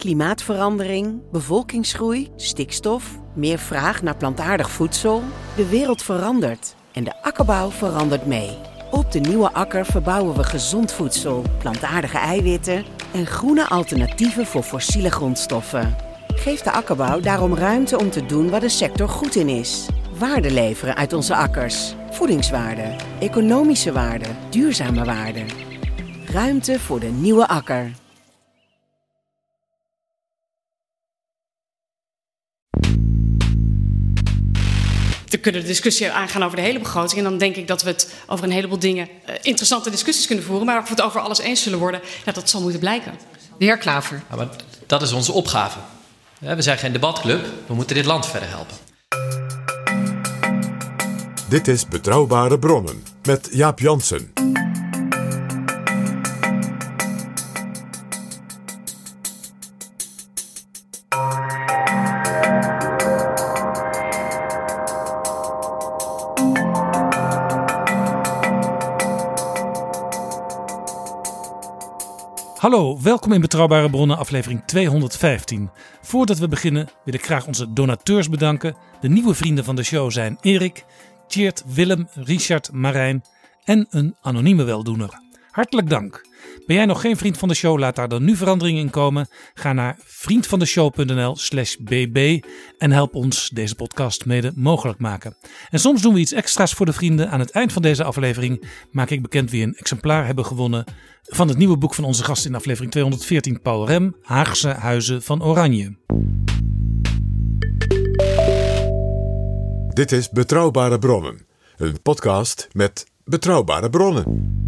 Klimaatverandering, bevolkingsgroei, stikstof, meer vraag naar plantaardig voedsel. De wereld verandert en de akkerbouw verandert mee. Op de nieuwe akker verbouwen we gezond voedsel, plantaardige eiwitten en groene alternatieven voor fossiele grondstoffen. Geef de akkerbouw daarom ruimte om te doen waar de sector goed in is. Waarde leveren uit onze akkers. Voedingswaarde, economische waarde, duurzame waarde. Ruimte voor de nieuwe akker. We kunnen de discussie aangaan over de hele begroting. En dan denk ik dat we het over een heleboel dingen uh, interessante discussies kunnen voeren. Maar of we het over alles eens zullen worden, ja, dat zal moeten blijken. De heer Klaver. Ja, maar dat is onze opgave. We zijn geen debatclub. We moeten dit land verder helpen. Dit is Betrouwbare Bronnen met Jaap Jansen. Welkom in Betrouwbare Bronnen, aflevering 215. Voordat we beginnen wil ik graag onze donateurs bedanken. De nieuwe vrienden van de show zijn Erik, Tjeerd, Willem, Richard, Marijn en een anonieme weldoener. Hartelijk dank. Ben jij nog geen vriend van de show? Laat daar dan nu verandering in komen. Ga naar vriendvandeshow.nl/slash bb en help ons deze podcast mede mogelijk maken. En soms doen we iets extra's voor de vrienden. Aan het eind van deze aflevering maak ik bekend wie een exemplaar hebben gewonnen van het nieuwe boek van onze gast in aflevering 214, Paul Rem, Haagse Huizen van Oranje. Dit is Betrouwbare Bronnen, een podcast met betrouwbare bronnen.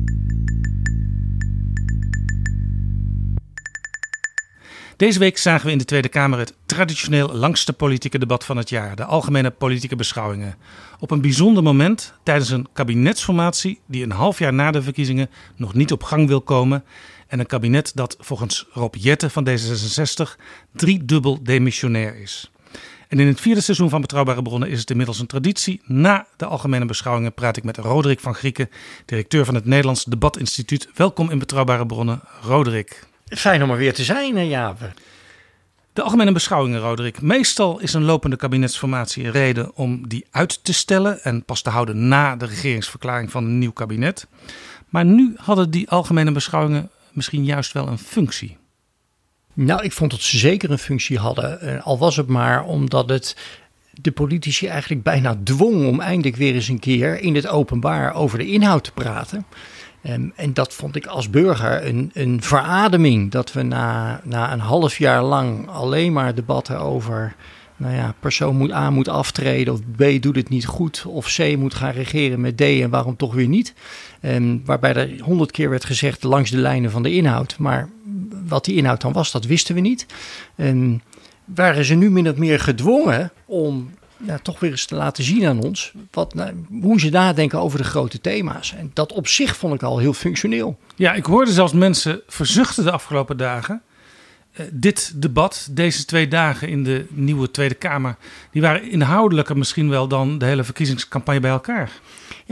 Deze week zagen we in de Tweede Kamer het traditioneel langste politieke debat van het jaar, de algemene politieke beschouwingen. Op een bijzonder moment tijdens een kabinetsformatie die een half jaar na de verkiezingen nog niet op gang wil komen. En een kabinet dat volgens Rob Jette van D66 driedubbel demissionair is. En in het vierde seizoen van Betrouwbare Bronnen is het inmiddels een traditie. Na de algemene beschouwingen praat ik met Roderick van Grieken, directeur van het Nederlands Debatinstituut. Welkom in Betrouwbare Bronnen, Roderick. Fijn om er weer te zijn, Jaap. De algemene beschouwingen, Roderick. Meestal is een lopende kabinetsformatie een reden om die uit te stellen en pas te houden na de regeringsverklaring van een nieuw kabinet. Maar nu hadden die algemene beschouwingen misschien juist wel een functie. Nou, ik vond dat ze zeker een functie hadden. Eh, al was het maar omdat het de politici eigenlijk bijna dwong om eindelijk weer eens een keer in het openbaar over de inhoud te praten. Um, en dat vond ik als burger een, een verademing. Dat we na, na een half jaar lang alleen maar debatten over. Nou ja, persoon moet A moet aftreden, of B doet het niet goed, of C moet gaan regeren met D en waarom toch weer niet. Um, waarbij er honderd keer werd gezegd langs de lijnen van de inhoud. Maar wat die inhoud dan was, dat wisten we niet. Um, waren ze nu min of meer gedwongen om ja, toch weer eens te laten zien aan ons wat, nou, hoe ze nadenken over de grote thema's. En dat op zich vond ik al heel functioneel. Ja, ik hoorde zelfs mensen verzuchten de afgelopen dagen. Uh, dit debat, deze twee dagen in de nieuwe Tweede Kamer, die waren inhoudelijker misschien wel dan de hele verkiezingscampagne bij elkaar.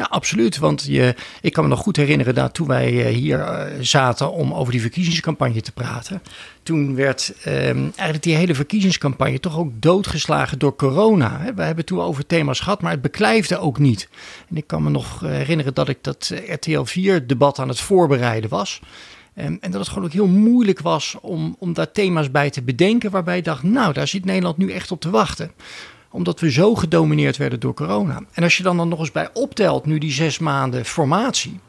Ja, absoluut. Want je, ik kan me nog goed herinneren dat toen wij eh, hier uh, zaten om over die verkiezingscampagne te praten. Toen werd um, eigenlijk die hele verkiezingscampagne toch ook doodgeslagen door corona. We hebben toen over thema's gehad, maar het beklijfde ook niet. En ik kan me nog herinneren dat ik dat RTL 4 debat aan het voorbereiden was. Um, en dat het gewoon ook heel moeilijk was om, om daar thema's bij te bedenken. Waarbij je dacht, nou, daar zit Nederland nu echt op te wachten omdat we zo gedomineerd werden door corona. En als je dan, dan nog eens bij optelt, nu die zes maanden formatie,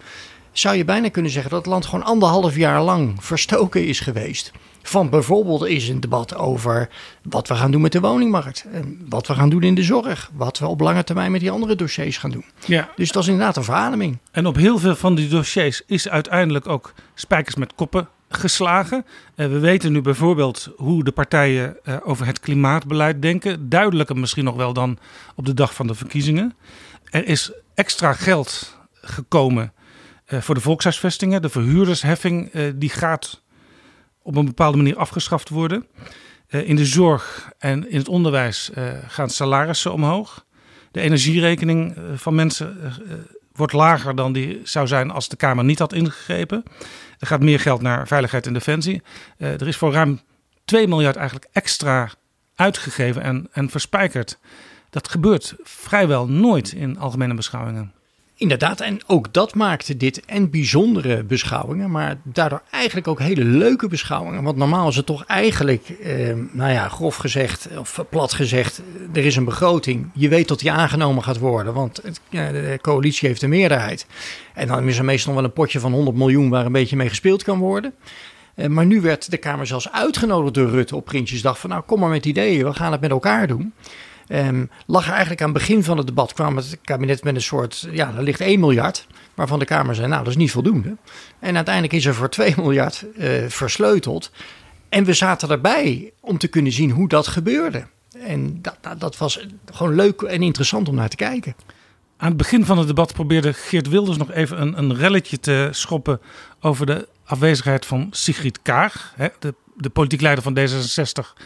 zou je bijna kunnen zeggen dat het land gewoon anderhalf jaar lang verstoken is geweest. Van bijvoorbeeld is een debat over wat we gaan doen met de woningmarkt. En wat we gaan doen in de zorg. Wat we op lange termijn met die andere dossiers gaan doen. Ja. Dus dat is inderdaad een verademing. En op heel veel van die dossiers is uiteindelijk ook spijkers met koppen geslagen. Uh, we weten nu bijvoorbeeld hoe de partijen uh, over het klimaatbeleid denken. Duidelijker misschien nog wel dan op de dag van de verkiezingen. Er is extra geld gekomen uh, voor de volkshuisvestingen. De verhuurdersheffing die gaat op een bepaalde manier afgeschaft worden. in de zorg en in het onderwijs gaan salarissen omhoog. De energierekening van mensen wordt lager dan die zou zijn als de Kamer niet had ingegrepen. Er gaat meer geld naar veiligheid en defensie. Uh, er is voor ruim 2 miljard eigenlijk extra uitgegeven en, en verspijkerd. Dat gebeurt vrijwel nooit in algemene beschouwingen. Inderdaad, en ook dat maakte dit en bijzondere beschouwingen, maar daardoor eigenlijk ook hele leuke beschouwingen. Want normaal is het toch eigenlijk, eh, nou ja, grof gezegd, of plat gezegd, er is een begroting. Je weet dat die aangenomen gaat worden, want de coalitie heeft een meerderheid. En dan is er meestal wel een potje van 100 miljoen waar een beetje mee gespeeld kan worden. Eh, maar nu werd de Kamer zelfs uitgenodigd door Rutte op Prinsjesdag van nou kom maar met ideeën, we gaan het met elkaar doen. Um, lag er eigenlijk aan het begin van het debat kwam het kabinet met een soort, ja, er ligt 1 miljard, waarvan de Kamer zei, nou dat is niet voldoende. En uiteindelijk is er voor 2 miljard uh, versleuteld. En we zaten erbij om te kunnen zien hoe dat gebeurde. En dat, dat, dat was gewoon leuk en interessant om naar te kijken. Aan het begin van het debat probeerde Geert Wilders nog even een, een relletje te schoppen over de afwezigheid van Sigrid Kaag, hè, de, de politiek leider van D66.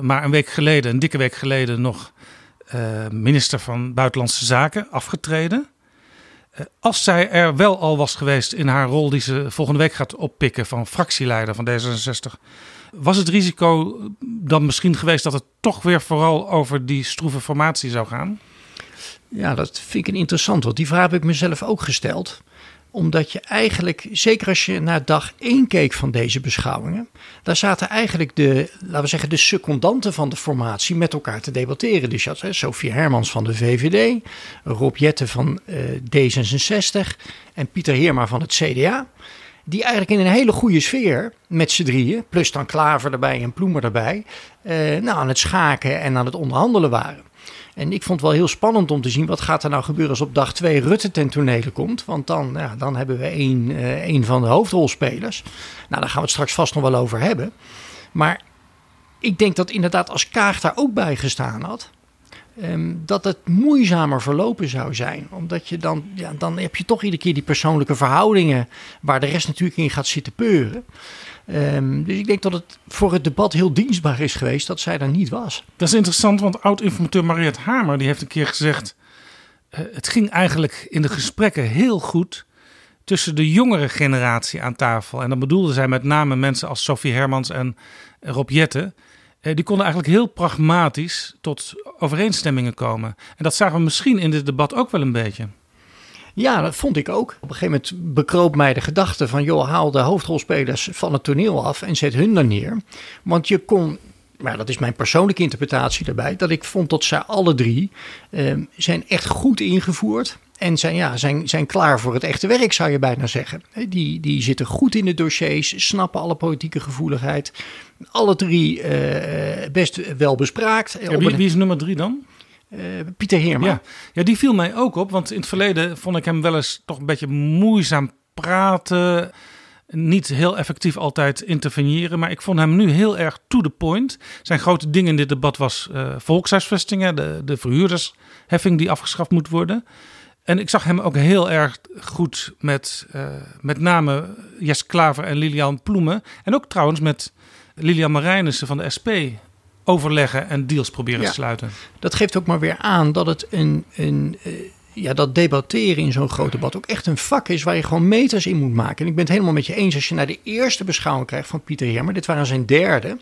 Maar een week geleden, een dikke week geleden, nog uh, minister van Buitenlandse Zaken, afgetreden. Uh, als zij er wel al was geweest in haar rol die ze volgende week gaat oppikken van fractieleider van D66, was het risico dan misschien geweest dat het toch weer vooral over die stroeve formatie zou gaan? Ja, dat vind ik een interessant, want die vraag heb ik mezelf ook gesteld omdat je eigenlijk, zeker als je naar dag 1 keek van deze beschouwingen, daar zaten eigenlijk de, laten we zeggen, de secondanten van de formatie met elkaar te debatteren. Dus je had hè, Sophie Hermans van de VVD, Rob Jette van uh, D66 en Pieter Heerma van het CDA. Die eigenlijk in een hele goede sfeer met z'n drieën, plus dan Klaver erbij en Ploemer erbij, uh, nou, aan het schaken en aan het onderhandelen waren. En ik vond het wel heel spannend om te zien wat gaat er nou gebeuren als op dag 2 Rutte ten tonele komt. Want dan, ja, dan hebben we één, uh, één van de hoofdrolspelers. Nou, daar gaan we het straks vast nog wel over hebben. Maar ik denk dat inderdaad als Kaag daar ook bij gestaan had. Um, dat het moeizamer verlopen zou zijn. Omdat je dan, ja, dan heb je toch iedere keer die persoonlijke verhoudingen. waar de rest natuurlijk in gaat zitten peuren. Um, dus ik denk dat het voor het debat heel dienstbaar is geweest dat zij daar niet was. Dat is interessant, want oud-informateur Mariette Hamer die heeft een keer gezegd... Uh, het ging eigenlijk in de gesprekken heel goed tussen de jongere generatie aan tafel. En dan bedoelde zij met name mensen als Sophie Hermans en Rob Jette... Uh, die konden eigenlijk heel pragmatisch tot overeenstemmingen komen. En dat zagen we misschien in dit debat ook wel een beetje. Ja, dat vond ik ook. Op een gegeven moment bekroop mij de gedachte van... joh, haal de hoofdrolspelers van het toneel af en zet hun er neer. Want je kon maar dat is mijn persoonlijke interpretatie daarbij, dat ik vond dat zij alle drie eh, zijn echt goed ingevoerd. En zijn, ja, zijn, zijn klaar voor het echte werk, zou je bijna zeggen. Die, die zitten goed in de dossiers, snappen alle politieke gevoeligheid. Alle drie uh, best wel bespraakt. Ja, wie, wie, is nummer drie dan? Uh, Pieter Heerma. Ja. ja, die viel mij ook op. Want in het verleden vond ik hem wel eens toch een beetje moeizaam praten. Niet heel effectief altijd interveneren. Maar ik vond hem nu heel erg to the point. Zijn grote ding in dit debat was uh, volkshuisvestingen. De, de verhuurdersheffing die afgeschaft moet worden. En ik zag hem ook heel erg goed met uh, met name Jes Klaver en Lilian Ploemen. En ook trouwens met Lilian Marijnissen van de SP overleggen en deals proberen te sluiten. Dat geeft ook maar weer aan dat het een, een uh, ja, dat debatteren in zo'n groot debat ook echt een vak is waar je gewoon meters in moet maken. En ik ben het helemaal met je eens als je naar de eerste beschouwing krijgt van Pieter Hermer. Dit waren zijn derde.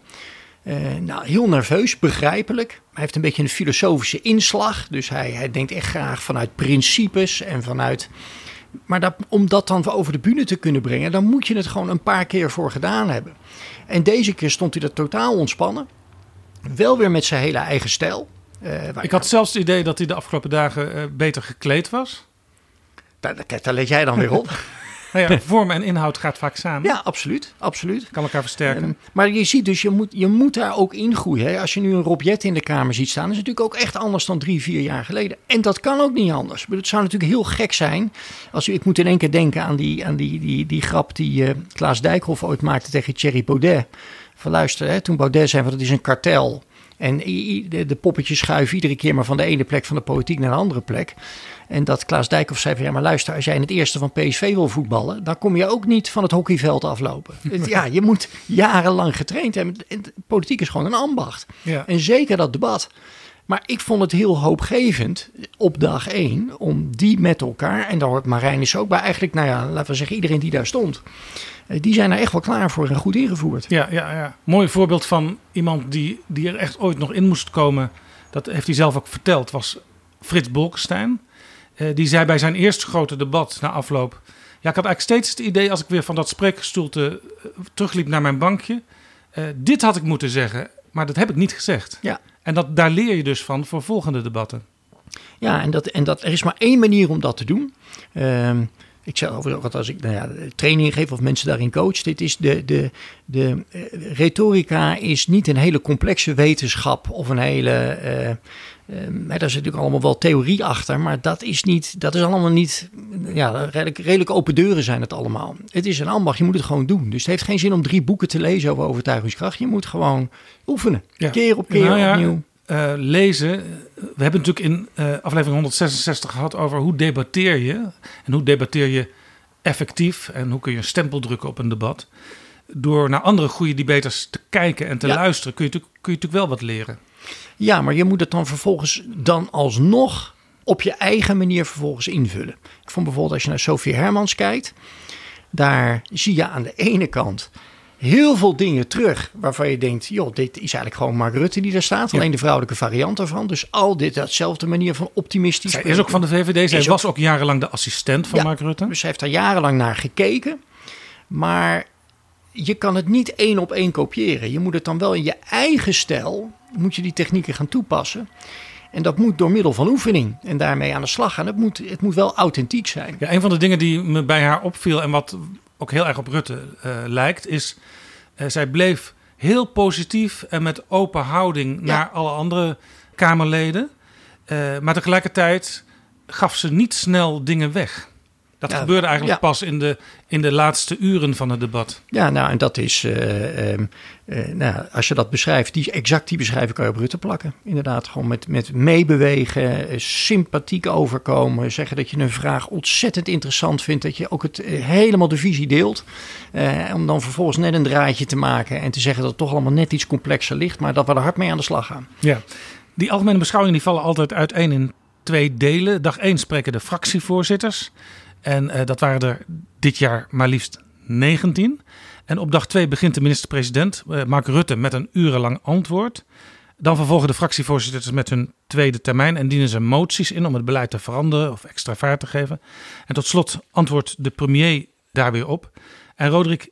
Uh, nou, heel nerveus, begrijpelijk. Hij heeft een beetje een filosofische inslag. Dus hij, hij denkt echt graag vanuit principes en vanuit. Maar dat, om dat dan over de bühne te kunnen brengen, dan moet je het gewoon een paar keer voor gedaan hebben. En deze keer stond hij er totaal ontspannen. Wel weer met zijn hele eigen stijl. Uh, ik had zelfs het idee dat hij de afgelopen dagen uh, beter gekleed was. Daar, daar, daar let jij dan weer op. Nou ja, vorm en inhoud gaat vaak samen. Ja, absoluut. absoluut. Kan elkaar versterken. Um, maar je ziet dus, je moet, je moet daar ook in groeien. Hè? Als je nu een Rob Jet in de Kamer ziet staan, is het natuurlijk ook echt anders dan drie, vier jaar geleden. En dat kan ook niet anders. Het zou natuurlijk heel gek zijn. Als, ik moet in één keer denken aan die, aan die, die, die grap die uh, Klaas Dijkhoff ooit maakte tegen Thierry Baudet. Van luister, hè, toen Baudet zei, van dat is een kartel. En de, de poppetjes schuiven iedere keer maar van de ene plek van de politiek naar een andere plek. En dat Klaas Dijkhoff zei van ja, maar luister, als jij in het eerste van PSV wil voetballen, dan kom je ook niet van het hockeyveld aflopen. ja, je moet jarenlang getraind hebben. Politiek is gewoon een ambacht. Ja. En zeker dat debat. Maar ik vond het heel hoopgevend op dag één om die met elkaar, en daar hoort Marijn is ook bij, eigenlijk, nou ja, laten we zeggen, iedereen die daar stond, eh, die zijn er echt wel klaar voor en goed ingevoerd. Ja, ja, ja. Mooi voorbeeld van iemand die, die er echt ooit nog in moest komen. Dat heeft hij zelf ook verteld, was Frits Bolkestein. Uh, die zei bij zijn eerste grote debat na afloop. Ja, ik had eigenlijk steeds het idee als ik weer van dat spreekgestoelte uh, terugliep naar mijn bankje. Dit had ik moeten zeggen, maar dat heb ik niet gezegd. Ja. En dat, daar leer je dus van voor volgende debatten. Ja, en, dat, en dat, er is maar één manier om dat te doen. Uh, ik zeg overigens als ik nou ja, training geef of mensen daarin coach. Dit is de, de, de retorica is niet een hele complexe wetenschap of een hele. Uh, daar zit natuurlijk allemaal wel theorie achter, maar dat is, niet, dat is allemaal niet. Ja, redelijk, redelijk open deuren zijn het allemaal. Het is een ambacht, je moet het gewoon doen. Dus het heeft geen zin om drie boeken te lezen over overtuigingskracht. Je moet gewoon oefenen. Ja. Keer op keer Nou ja, opnieuw. uh, lezen. We hebben natuurlijk in uh, aflevering 166 gehad over hoe debatteer je. En hoe debatteer je effectief. En hoe kun je een stempel drukken op een debat. Door naar andere goede debaters te kijken en te Ja. luisteren kun je, kun je natuurlijk wel wat leren. Ja, maar je moet het dan vervolgens dan alsnog op je eigen manier vervolgens invullen. Ik vond bijvoorbeeld als je naar Sophie Hermans kijkt, daar zie je aan de ene kant heel veel dingen terug waarvan je denkt, joh, dit is eigenlijk gewoon Mark Rutte die daar staat. Alleen de vrouwelijke variant ervan. Dus al dit, datzelfde manier van optimistisch. Zij is ook van de VVD. Zij was ook jarenlang de assistent van Ja. Mark Rutte. Dus hij heeft daar jarenlang naar gekeken. Maar je kan het niet één op één kopiëren. Je moet het dan wel in je eigen stijl, moet je die technieken gaan toepassen. En dat moet door middel van oefening en daarmee aan de slag gaan. Het moet, het moet wel authentiek zijn. Ja, een van de dingen die me bij haar opviel en wat ook heel erg op Rutte eh, lijkt, is eh, zij bleef heel positief en met open houding naar alle andere Kamerleden. Eh, maar tegelijkertijd gaf ze niet snel dingen weg. Dat Ja, gebeurde eigenlijk ja. pas in de, in de laatste uren van het debat. Ja, nou, en dat is, eh, ehm, eh, nou, als je dat beschrijft, die, exact die beschrijving kan je op Rutte plakken. Inderdaad, gewoon met, met meebewegen, eh, sympathiek overkomen, zeggen dat je een vraag ontzettend interessant vindt, dat je ook het, helemaal de visie deelt. Om dan vervolgens net een draadje te maken en te zeggen dat het toch allemaal net iets complexer ligt, maar dat we er hard mee aan de slag gaan. Ja. Die algemene beschouwingen die vallen altijd uiteen in twee delen. Dag 1 spreken de fractievoorzitters. En eh, dat waren er dit jaar maar liefst 19. En op dag 2 begint de minister-president eh, Mark Rutte met een urenlang antwoord. Dan vervolgen de fractievoorzitters met hun tweede termijn en dienen ze moties in om het beleid te veranderen of extra vaart te geven. En tot slot antwoordt de premier daar weer op. En Roderick,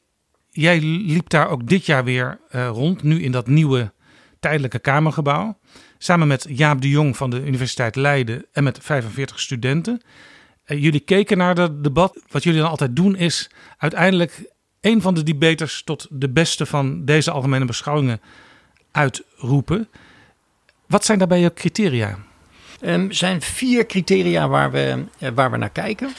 jij liep daar ook dit jaar weer eh, rond, nu in dat nieuwe tijdelijke Kamergebouw. Samen met Jaap de Jong van de Universiteit Leiden en met 45 studenten. Eh, jullie keken naar dat debat. Wat jullie dan altijd doen is uiteindelijk een van de debaters tot de beste van deze algemene beschouwingen uitroepen. Wat zijn daarbij je criteria? Ehm, Er zijn vier criteria waar we, eh, waar we naar kijken.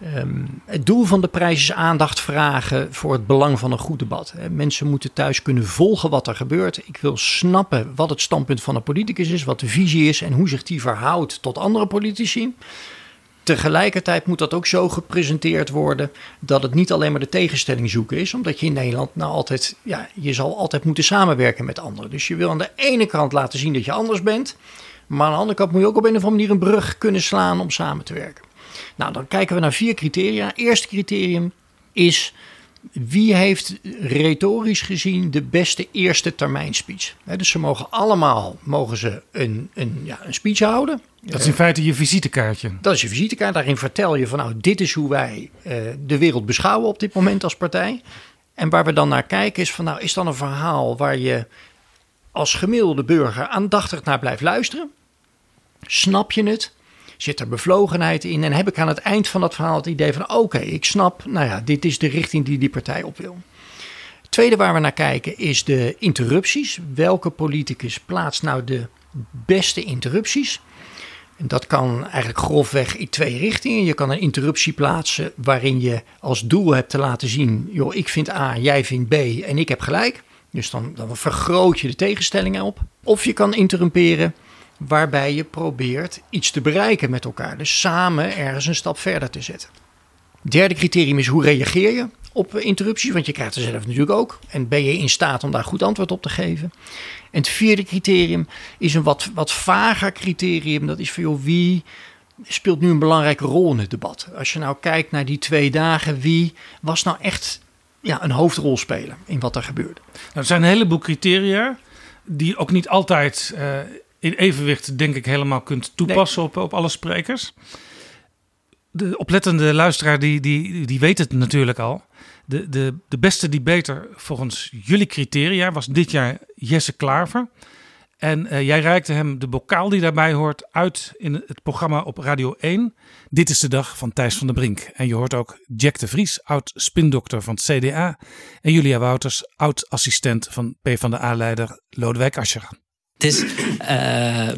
Ehm, het doel van de prijs is aandacht vragen voor het belang van een goed debat. Mensen moeten thuis kunnen volgen wat er gebeurt. Ik wil snappen wat het standpunt van een politicus is, wat de visie is en hoe zich die verhoudt tot andere politici. Tegelijkertijd moet dat ook zo gepresenteerd worden dat het niet alleen maar de tegenstelling zoeken is, omdat je in Nederland nou altijd, ja, je zal altijd moeten samenwerken met anderen. Dus je wil aan de ene kant laten zien dat je anders bent, maar aan de andere kant moet je ook op een of andere manier een brug kunnen slaan om samen te werken. Nou, dan kijken we naar vier criteria. Eerste criterium is wie heeft retorisch gezien de beste eerste termijn speech. Dus ze mogen allemaal mogen ze een, een, ja, een speech houden. Dat is in feite je visitekaartje. Dat is je visitekaart. Daarin vertel je van nou, dit is hoe wij eh, de wereld beschouwen op dit moment als partij. En waar we dan naar kijken is van nou, is dan een verhaal waar je als gemiddelde burger aandachtig naar blijft luisteren? Snap je het? Zit er bevlogenheid in? En heb ik aan het eind van dat verhaal het idee van: oké, ik snap, nou ja, dit is de richting die die partij op wil. Het tweede waar we naar kijken is de interrupties. Welke politicus plaatst nou de beste interrupties? En dat kan eigenlijk grofweg in twee richtingen. Je kan een interruptie plaatsen waarin je als doel hebt te laten zien: joh, ik vind A, jij vindt B en ik heb gelijk. Dus dan, dan vergroot je de tegenstellingen op. Of je kan interrumperen waarbij je probeert iets te bereiken met elkaar. Dus samen ergens een stap verder te zetten. Derde criterium is hoe reageer je op interrupties, want je krijgt er zelf natuurlijk ook. En ben je in staat om daar goed antwoord op te geven? En het vierde criterium is een wat, wat vager criterium. Dat is voor jou wie speelt nu een belangrijke rol in het debat. Als je nou kijkt naar die twee dagen, wie was nou echt ja, een hoofdrol spelen in wat er gebeurde? Nou, er zijn een heleboel criteria die ook niet altijd uh, in evenwicht, denk ik, helemaal kunt toepassen op, op alle sprekers. De oplettende luisteraar die, die, die weet het natuurlijk al. De, de, de beste debater volgens jullie criteria was dit jaar Jesse Klaver. En uh, jij reikte hem de bokaal die daarbij hoort uit in het programma op Radio 1. Dit is de dag van Thijs van der Brink. En je hoort ook Jack de Vries, oud spindokter van het CDA. En Julia Wouters, oud assistent van PvdA-leider Lodewijk Asscher. Het is, uh,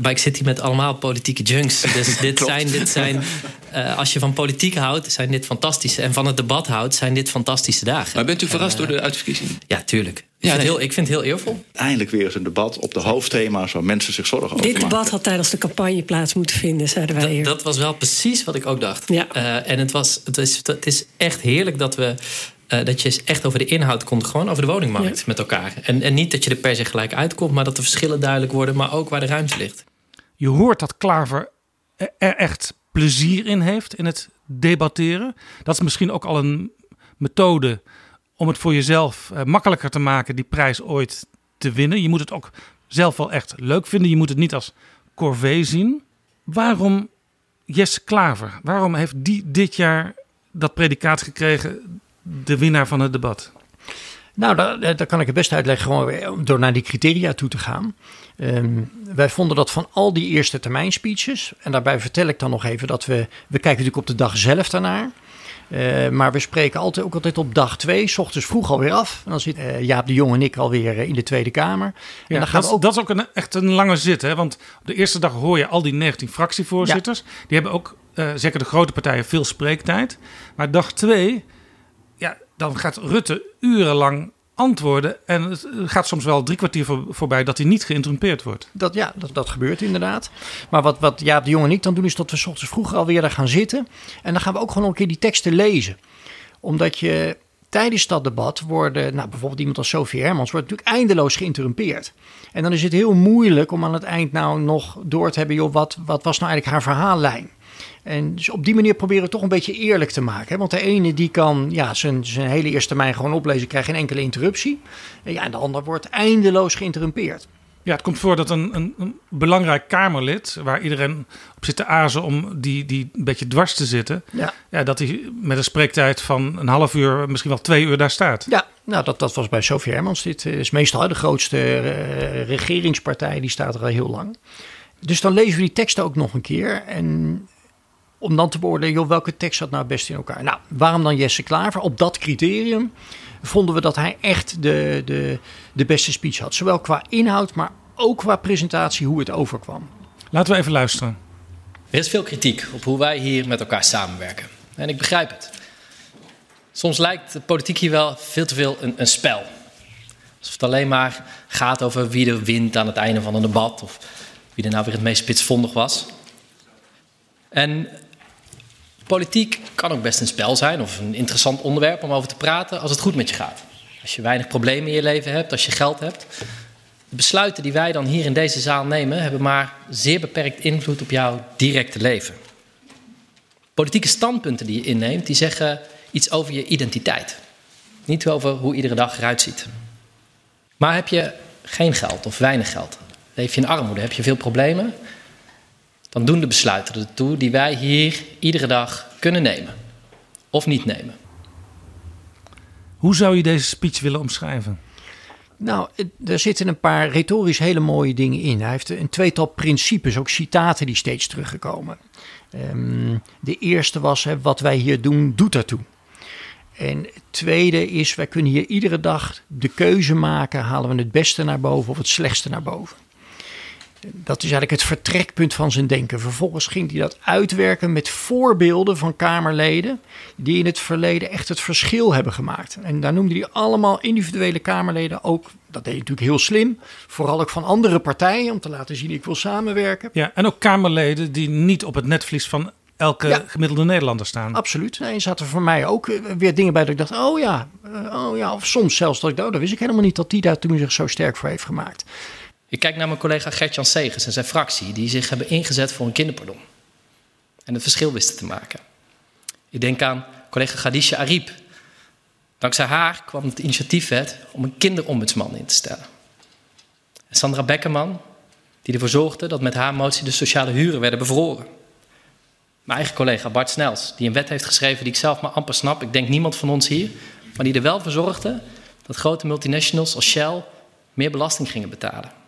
maar ik zit hier met allemaal politieke junks. Dus dit zijn, dit zijn uh, als je van politiek houdt, zijn dit fantastische. En van het debat houdt, zijn dit fantastische dagen. Maar bent u verrast door de uitverkiezingen? Ja, tuurlijk. Ja, het heel, ik vind het heel eervol. Eindelijk weer eens een debat op de hoofdthema's waar mensen zich zorgen over Dit maken. debat had tijdens de campagne plaats moeten vinden, zeiden wij dat, dat was wel precies wat ik ook dacht. Ja. Uh, en het, was, het, is, het is echt heerlijk dat we uh, dat je echt over de inhoud komt, gewoon over de woningmarkt ja. met elkaar. En, en niet dat je er per se gelijk uitkomt, maar dat de verschillen duidelijk worden, maar ook waar de ruimte ligt. Je hoort dat Klaver er echt plezier in heeft in het debatteren. Dat is misschien ook al een methode om het voor jezelf uh, makkelijker te maken die prijs ooit te winnen. Je moet het ook zelf wel echt leuk vinden. Je moet het niet als corvée zien. Waarom Jesse Klaver? Waarom heeft die dit jaar dat predicaat gekregen de winnaar van het debat? Nou, daar, daar, kan ik het best uitleggen gewoon door naar die criteria toe te gaan. Um, wij vonden dat van al die eerste termijn speeches, en daarbij vertel ik dan nog even dat we, we kijken natuurlijk op de dag zelf daarnaar. Uh, maar we spreken altijd, ook altijd op dag twee, s ochtends vroeg alweer af. En dan zit uh, Jaap de Jong en ik alweer uh, in de Tweede Kamer. Ja, en dan gaan dat, we ook... dat is ook een, echt een lange zit. Hè? Want op de eerste dag hoor je al die 19 fractievoorzitters. Ja. Die hebben ook, zeker de grote partijen, veel spreektijd. Maar dag twee, ja, dan gaat Rutte urenlang antwoorden. En het gaat soms wel drie kwartier voor, voorbij dat hij niet geïnterrumpeerd wordt. Dat, ja, dat, dat gebeurt inderdaad. Maar wat, wat Jaap de Jong en ik dan doen, is dat we s ochtends vroeger alweer daar gaan zitten. En dan gaan we ook gewoon een keer die teksten lezen. Omdat je tijdens dat debat worden, nou bijvoorbeeld iemand als Sophie Hermans, wordt natuurlijk eindeloos geïnterrumpeerd. En dan is het heel moeilijk om aan het eind nou nog door te hebben, joh, wat, wat was nou eigenlijk haar verhaallijn? En dus op die manier proberen we het toch een beetje eerlijk te maken. Hè? Want de ene die kan ja, zijn, zijn hele eerste termijn gewoon oplezen, krijgt geen enkele interruptie. En, ja, en de ander wordt eindeloos geïnterrumpeerd. Ja, het komt voor dat een, een, een, belangrijk Kamerlid, waar iedereen op zit te azen om die, die een beetje dwars te zitten, ja. Ja, dat hij met een spreektijd van een half uur, misschien wel twee uur daar staat. Ja, nou, dat, dat was bij Sophie Hermans. Dit is meestal de grootste uh, regeringspartij, die staat er al heel lang. Dus dan lezen we die teksten ook nog een keer. En om dan te beoordelen, joh, welke tekst zat nou best in elkaar. Nou, waarom dan Jesse Klaver? Op dat criterium vonden we dat hij echt de, de, de beste speech had. Zowel qua inhoud, maar ook qua presentatie, hoe het overkwam. Laten we even luisteren. Er is veel kritiek op hoe wij hier met elkaar samenwerken. En ik begrijp het. Soms lijkt de politiek hier wel veel te veel een, een spel. Alsof het alleen maar gaat over wie er wint aan het einde van een debat. Of wie er nou weer het meest spitsvondig was. En politiek kan ook best een spel zijn of een interessant onderwerp om over te praten als het goed met je gaat. Als je weinig problemen in je leven hebt, als je geld hebt. De besluiten die wij dan hier in deze zaal nemen, hebben maar zeer beperkt invloed op jouw directe leven. Politieke standpunten die je inneemt, die zeggen iets over je identiteit. Niet over hoe iedere dag eruit ziet. Maar heb je geen geld of weinig geld, leef je in armoede, heb je veel problemen, dan doen de besluiten ertoe die wij hier iedere dag kunnen nemen of niet nemen. Hoe zou je deze speech willen omschrijven? Nou, er zitten een paar retorisch hele mooie dingen in. Hij heeft een tweetal principes, ook citaten die steeds teruggekomen. Um, de eerste was, hè, wat wij hier doen, doet ertoe. En het tweede is, wij kunnen hier iedere dag de keuze maken, halen we het beste naar boven of het slechtste naar boven. Dat is eigenlijk het vertrekpunt van zijn denken. Vervolgens ging hij dat uitwerken met voorbeelden van Kamerleden die in het verleden echt het verschil hebben gemaakt. En daar noemde hij allemaal individuele Kamerleden ook. Dat deed hij natuurlijk heel slim. Vooral ook van andere partijen om te laten zien ik wil samenwerken. Ja, en ook Kamerleden die niet op het netvlies van elke gemiddelde Nederlander staan. Absoluut. Nee, zaten voor mij ook eh, weer dingen bij dat ik dacht, oh ja, eh, oh ja. Of soms zelfs dat ik, oh, dat wist ik helemaal niet dat die daar toen zich zo sterk voor heeft gemaakt. Ik kijk naar mijn collega Gertjan Segers en zijn fractie, die zich hebben ingezet voor een kinderpardon. En het verschil wisten te maken. Ik denk aan collega Khadija Ariep. Dankzij haar kwam het initiatiefwet om een kinderombudsman in te stellen. En Sandra Beckerman, die ervoor zorgde dat met haar motie de sociale huren werden bevroren. Mijn eigen collega Bart Snels, die een wet heeft geschreven die ik zelf maar amper snap. Ik denk niemand van ons hier. Maar die er wel voor zorgde dat grote multinationals als Shell meer belasting gingen betalen.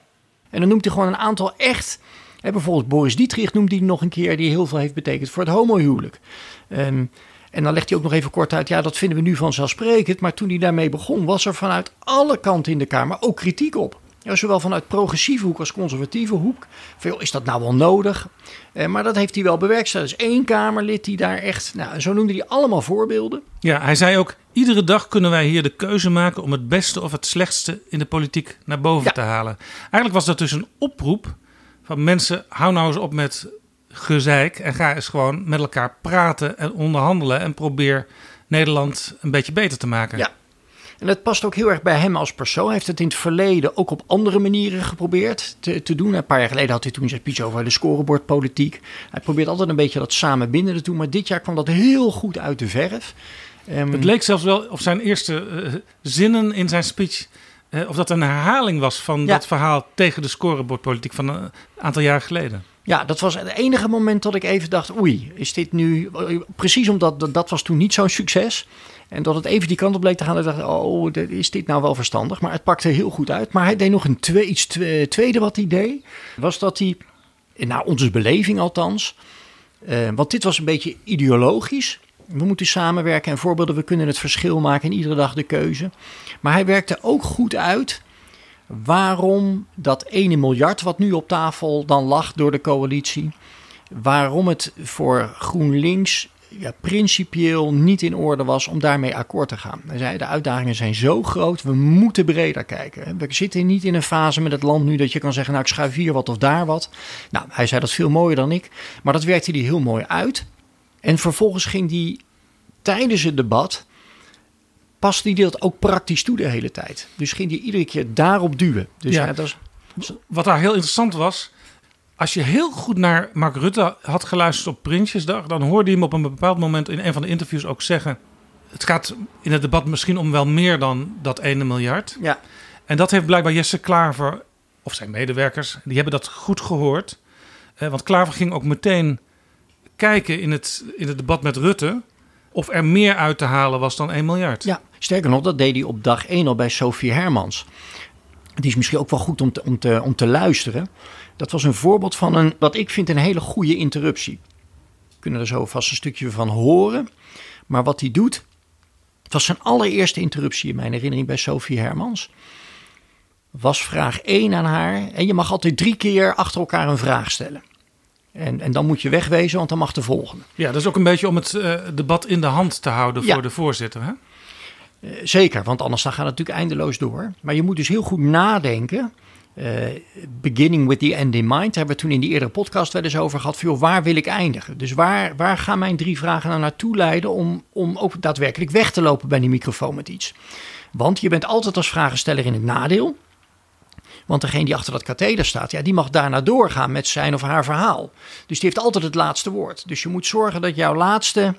En dan noemt hij gewoon een aantal echt. Hè, bijvoorbeeld Boris Dietrich noemt hij nog een keer, die heel veel heeft betekend voor het homohuwelijk. Um, en dan legt hij ook nog even kort uit, ja, dat vinden we nu vanzelfsprekend. Maar toen hij daarmee begon, was er vanuit alle kanten in de Kamer ook kritiek op. Ja, zowel vanuit progressieve hoek als conservatieve hoek. Veel is dat nou wel nodig? Eh, maar dat heeft hij wel bewerkstelligd. Er is één Kamerlid die daar echt. Nou, zo noemde hij allemaal voorbeelden. Ja, hij zei ook: iedere dag kunnen wij hier de keuze maken om het beste of het slechtste in de politiek naar boven te halen. Eigenlijk was dat dus een oproep van mensen: hou nou eens op met gezeik en ga eens gewoon met elkaar praten en onderhandelen en probeer Nederland een beetje beter te maken. Ja, en het past ook heel erg bij hem als persoon. Hij heeft het in het verleden ook op andere manieren geprobeerd te, te doen. Een paar jaar geleden had hij toen zijn speech over de scorebordpolitiek. Hij probeert altijd een beetje dat samen binnen te doen. Maar dit jaar kwam dat heel goed uit de verf. Um, het leek zelfs wel of zijn eerste uh, zinnen in zijn speech... Uh, of dat een herhaling was van ja. dat verhaal tegen de scorebordpolitiek van een aantal jaar geleden. Ja, dat was het enige moment dat ik even dacht: oei, is dit nu. Precies omdat dat, dat was toen niet zo'n succes. En dat het even die kant op bleek te gaan. Ik dacht, oh, is dit nou wel verstandig? Maar het pakte heel goed uit. Maar hij deed nog een twee, iets tweede wat hij deed. Was dat hij, naar onze beleving althans. Uh, want dit was een beetje ideologisch. We moeten samenwerken en voorbeelden, we kunnen het verschil maken en iedere dag de keuze. Maar hij werkte ook goed uit waarom dat ene miljard wat nu op tafel dan lag door de coalitie, waarom het voor GroenLinks ja, principieel niet in orde was om daarmee akkoord te gaan. Hij zei, de uitdagingen zijn zo groot, we moeten breder kijken. We zitten niet in een fase met het land nu dat je kan zeggen, nou ik schuif hier wat of daar wat. Nou, hij zei dat veel mooier dan ik, maar dat werkte hij heel mooi uit. En vervolgens ging hij tijdens het debat, paste hij dat ook praktisch toe de hele tijd. Dus ging hij iedere keer daarop duwen. Dus ja, dat was... Wat daar heel interessant was, als je heel goed naar Mark Rutte had geluisterd op Prinsjesdag, dan hoorde je hem op een bepaald moment in een van de interviews ook zeggen: Het gaat in het debat misschien om wel meer dan dat ene miljard. Ja. En dat heeft blijkbaar Jesse Klaver, of zijn medewerkers, die hebben dat goed gehoord. Eh, want Klaver ging ook meteen kijken in het, in het debat met Rutte of er meer uit te halen was dan 1 miljard. Ja, sterker nog, dat deed hij op dag 1 al bij Sophie Hermans. Die is misschien ook wel goed om te, om te, om te luisteren. Dat was een voorbeeld van een, wat ik vind, een hele goede interruptie. We kunnen er zo vast een stukje van horen. Maar wat hij doet, het was zijn allereerste interruptie in mijn herinnering bij Sophie Hermans. Was vraag 1 aan haar. En je mag altijd drie keer achter elkaar een vraag stellen. En, en dan moet je wegwezen, want dan mag de volgende. Ja, dat is ook een beetje om het uh, debat in de hand te houden voor de voorzitter. Hè? Uh, zeker, want anders dan gaat het natuurlijk eindeloos door. Maar je moet dus heel goed nadenken uh, beginning with the end in mind. Daar hebben we toen in die eerdere podcast wel eens over gehad. Van, waar wil ik eindigen? Dus waar, waar gaan mijn drie vragen nou naartoe leiden om, om ook daadwerkelijk weg te lopen bij die microfoon met iets? Want je bent altijd als vragensteller in het nadeel. Want degene die achter dat katheder staat, ja, die mag daarna doorgaan met zijn of haar verhaal. Dus die heeft altijd het laatste woord. Dus je moet zorgen dat jouw laatste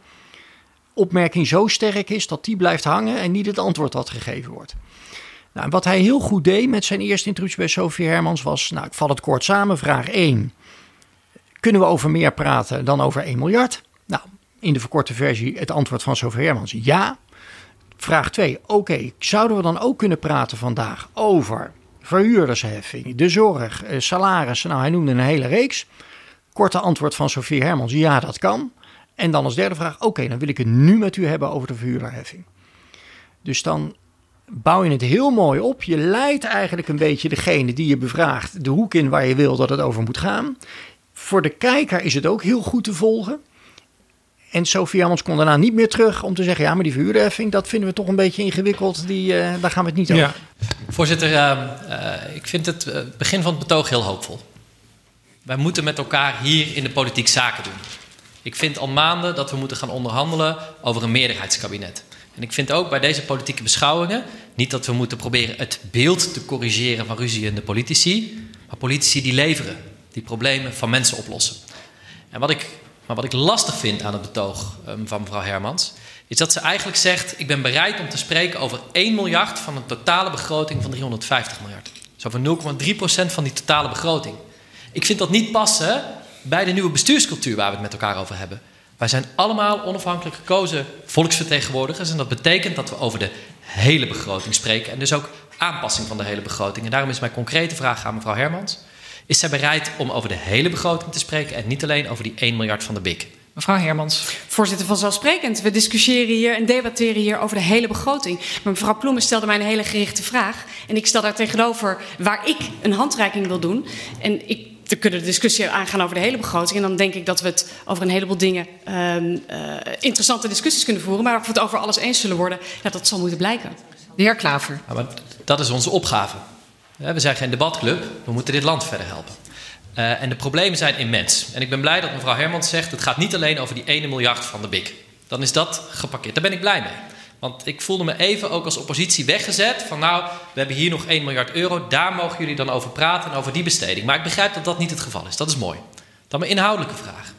opmerking zo sterk is dat die blijft hangen en niet het antwoord wat gegeven wordt. Nou, wat hij heel goed deed met zijn eerste introductie bij Sophie Hermans was, nou ik val het kort samen, vraag 1. Kunnen we over meer praten dan over 1 miljard? Nou, in de verkorte versie het antwoord van Sophie Hermans ja. Vraag 2. Oké, zouden we dan ook kunnen praten vandaag over verhuurdersheffing, de zorg, eh, salarissen? Nou, hij noemde een hele reeks. Korte antwoord van Sofie Hermans, ja, dat kan. En dan als derde vraag, oké, dan wil ik het nu met u hebben over de verhuurderheffing. Dus dan bouw je het heel mooi op. Je leidt eigenlijk een beetje degene die je bevraagt de hoek in waar je wil dat het over moet gaan. Voor de kijker is het ook heel goed te volgen. En Sofie Hermans kon daarna niet meer terug om te zeggen: ja, maar die verhuurderheffing, dat vinden we toch een beetje ingewikkeld. Die, uh, daar gaan we het niet over. Ja. Voorzitter, uh, uh, ik vind het begin van het betoog heel hoopvol. Wij moeten met elkaar hier in de politiek zaken doen. Ik vind al maanden dat we moeten gaan onderhandelen over een meerderheidskabinet. En ik vind ook bij deze politieke beschouwingen niet dat we moeten proberen het beeld te corrigeren van ruzie in de politici, maar politici die leveren, die problemen van mensen oplossen. En wat ik, maar wat ik lastig vind aan het betoog um, van mevrouw Hermans, is dat ze eigenlijk zegt: Ik ben bereid om te spreken over 1 miljard van een totale begroting van 350 miljard. Zo van 0,3% van die totale begroting. Ik vind dat niet passen bij de nieuwe bestuurscultuur waar we het met elkaar over hebben. Wij zijn allemaal onafhankelijk gekozen volksvertegenwoordigers. En dat betekent dat we over de hele begroting spreken. En dus ook aanpassing van de hele begroting. En daarom is mijn concrete vraag aan mevrouw Hermans. Is zij bereid om over de hele begroting te spreken en niet alleen over die 1 miljard van de BIC? Mevrouw Hermans. Voorzitter, vanzelfsprekend. We discussiëren hier en debatteren hier over de hele begroting. Maar mevrouw Ploemen stelde mij een hele gerichte vraag. En ik stel daar tegenover waar ik een handreiking wil doen. En ik we kunnen de discussie aangaan over de hele begroting. En dan denk ik dat we het over een heleboel dingen uh, interessante discussies kunnen voeren. Maar of we het over alles eens zullen worden, ja, dat zal moeten blijken. De heer Klaver. Ja, maar dat is onze opgave. We zijn geen debatclub, we moeten dit land verder helpen. Uh, en de problemen zijn immens. En ik ben blij dat mevrouw Hermans zegt: het gaat niet alleen over die 1 miljard van de BIC. Dan is dat geparkeerd. Daar ben ik blij mee. Want ik voelde me even ook als oppositie weggezet. Van nou, we hebben hier nog 1 miljard euro. Daar mogen jullie dan over praten en over die besteding. Maar ik begrijp dat dat niet het geval is. Dat is mooi. Dan mijn inhoudelijke vraag.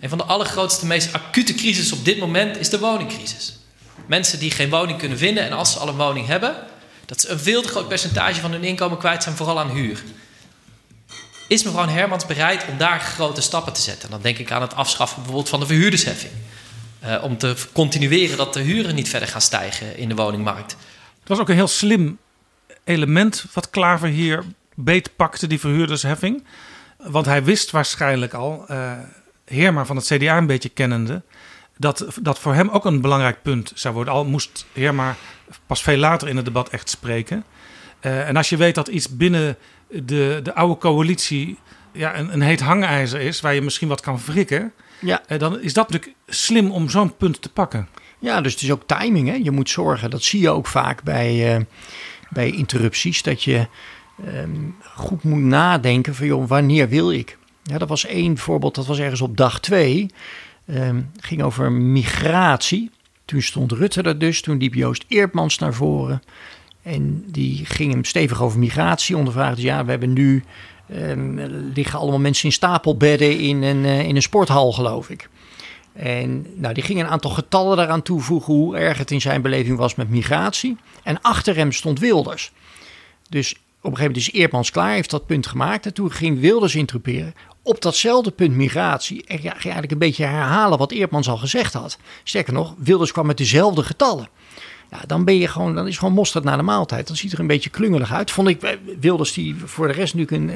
Een van de allergrootste, meest acute crisis op dit moment is de woningcrisis. Mensen die geen woning kunnen vinden en als ze al een woning hebben, dat ze een veel te groot percentage van hun inkomen kwijt zijn, vooral aan huur. Is mevrouw Hermans bereid om daar grote stappen te zetten? Dan denk ik aan het afschaffen bijvoorbeeld van de verhuurdersheffing. Uh, om te continueren dat de huren niet verder gaan stijgen in de woningmarkt. Het was ook een heel slim element wat Klaver hier beetpakte, die verhuurdersheffing. Want hij wist waarschijnlijk al, uh, Heerma van het CDA een beetje kennende, dat dat voor hem ook een belangrijk punt zou worden. Al moest Heerma pas veel later in het debat echt spreken. Uh, en als je weet dat iets binnen de, de oude coalitie ja, een, een heet hangijzer is, waar je misschien wat kan wrikken ja. Uh, dan is dat natuurlijk slim om zo'n punt te pakken. Ja, dus het is ook timing. Hè? Je moet zorgen, dat zie je ook vaak bij, uh, bij interrupties, dat je um, goed moet nadenken van joh, wanneer wil ik? Ja, dat was één voorbeeld, dat was ergens op dag twee. Um, ging over migratie. Toen stond Rutte er dus, toen liep Joost Eertmans naar voren. En die ging hem stevig over migratie ondervragen. ja, we hebben nu um, liggen allemaal mensen in stapelbedden in een, uh, in een sporthal, geloof ik. En nou, die ging een aantal getallen daaraan toevoegen hoe erg het in zijn beleving was met migratie. En achter hem stond Wilders. Dus op een gegeven moment is Eermans klaar, heeft dat punt gemaakt. En toen ging Wilders interpreteren op datzelfde punt migratie. En ja, ging eigenlijk een beetje herhalen wat Eermans al gezegd had. Sterker nog, Wilders kwam met dezelfde getallen. Ja, dan ben je gewoon, dan is gewoon mosterd naar de maaltijd. Dan ziet er een beetje klungelig uit. Vond ik eh, Wilders, die voor de rest nu een,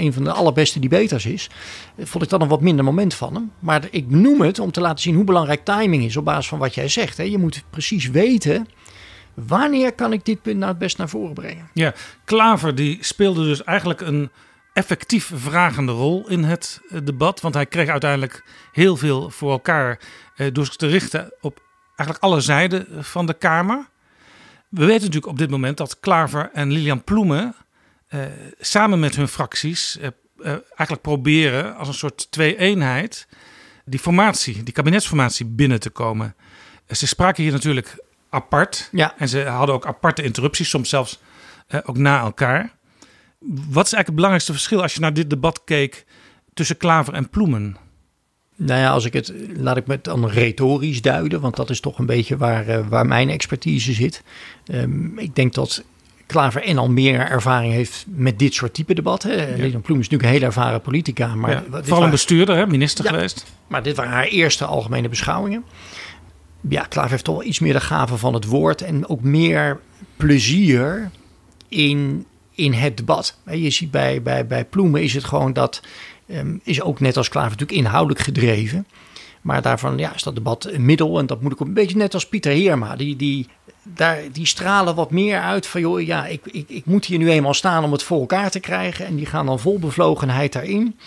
een, van de allerbeste debaters is, vond ik dat een wat minder moment van hem. Maar ik noem het om te laten zien hoe belangrijk timing is op basis van wat jij zegt. Hè. Je moet precies weten. Wanneer kan ik dit punt nou het best naar voren brengen? Ja, Klaver die speelde dus eigenlijk een effectief vragende rol in het eh, debat. Want hij kreeg uiteindelijk heel veel voor elkaar eh, door zich te richten op eigenlijk alle zijden van de Kamer. We weten natuurlijk op dit moment dat Klaver en Lilian Ploemen eh, samen met hun fracties eh, eh, eigenlijk proberen als een soort twee-eenheid die formatie, die kabinetsformatie binnen te komen. Ze spraken hier natuurlijk apart ja. en ze hadden ook aparte interrupties, soms zelfs eh, ook na elkaar. Wat is eigenlijk het belangrijkste verschil als je naar dit debat keek tussen Klaver en Ploemen? Nou ja, als ik het, laat ik het dan retorisch duiden, want dat is toch een beetje waar, uh, waar mijn expertise zit. Um, ik denk dat Klaver en al meer ervaring heeft met dit soort type debatten. Ja. Lilian Ploem is natuurlijk een hele ervaren politica. Maar ja, vooral een bestuurder, hè, minister ja, geweest. Maar dit waren haar eerste algemene beschouwingen. ja, Klaver heeft toch wel iets meer de gave van het woord en ook meer plezier in, in het debat. Je ziet bij, bij, bij Ploemen is het gewoon dat, ehm, is ook net als Klaver natuurlijk inhoudelijk gedreven. Maar daarvan ja, is dat debat een middel. En dat moet ik ook een beetje net als Pieter Heerma. Die, die, daar, die stralen wat meer uit van joh, ja, ik, ik, ik moet hier nu eenmaal staan om het voor elkaar te krijgen. En die gaan dan vol bevlogenheid daarin.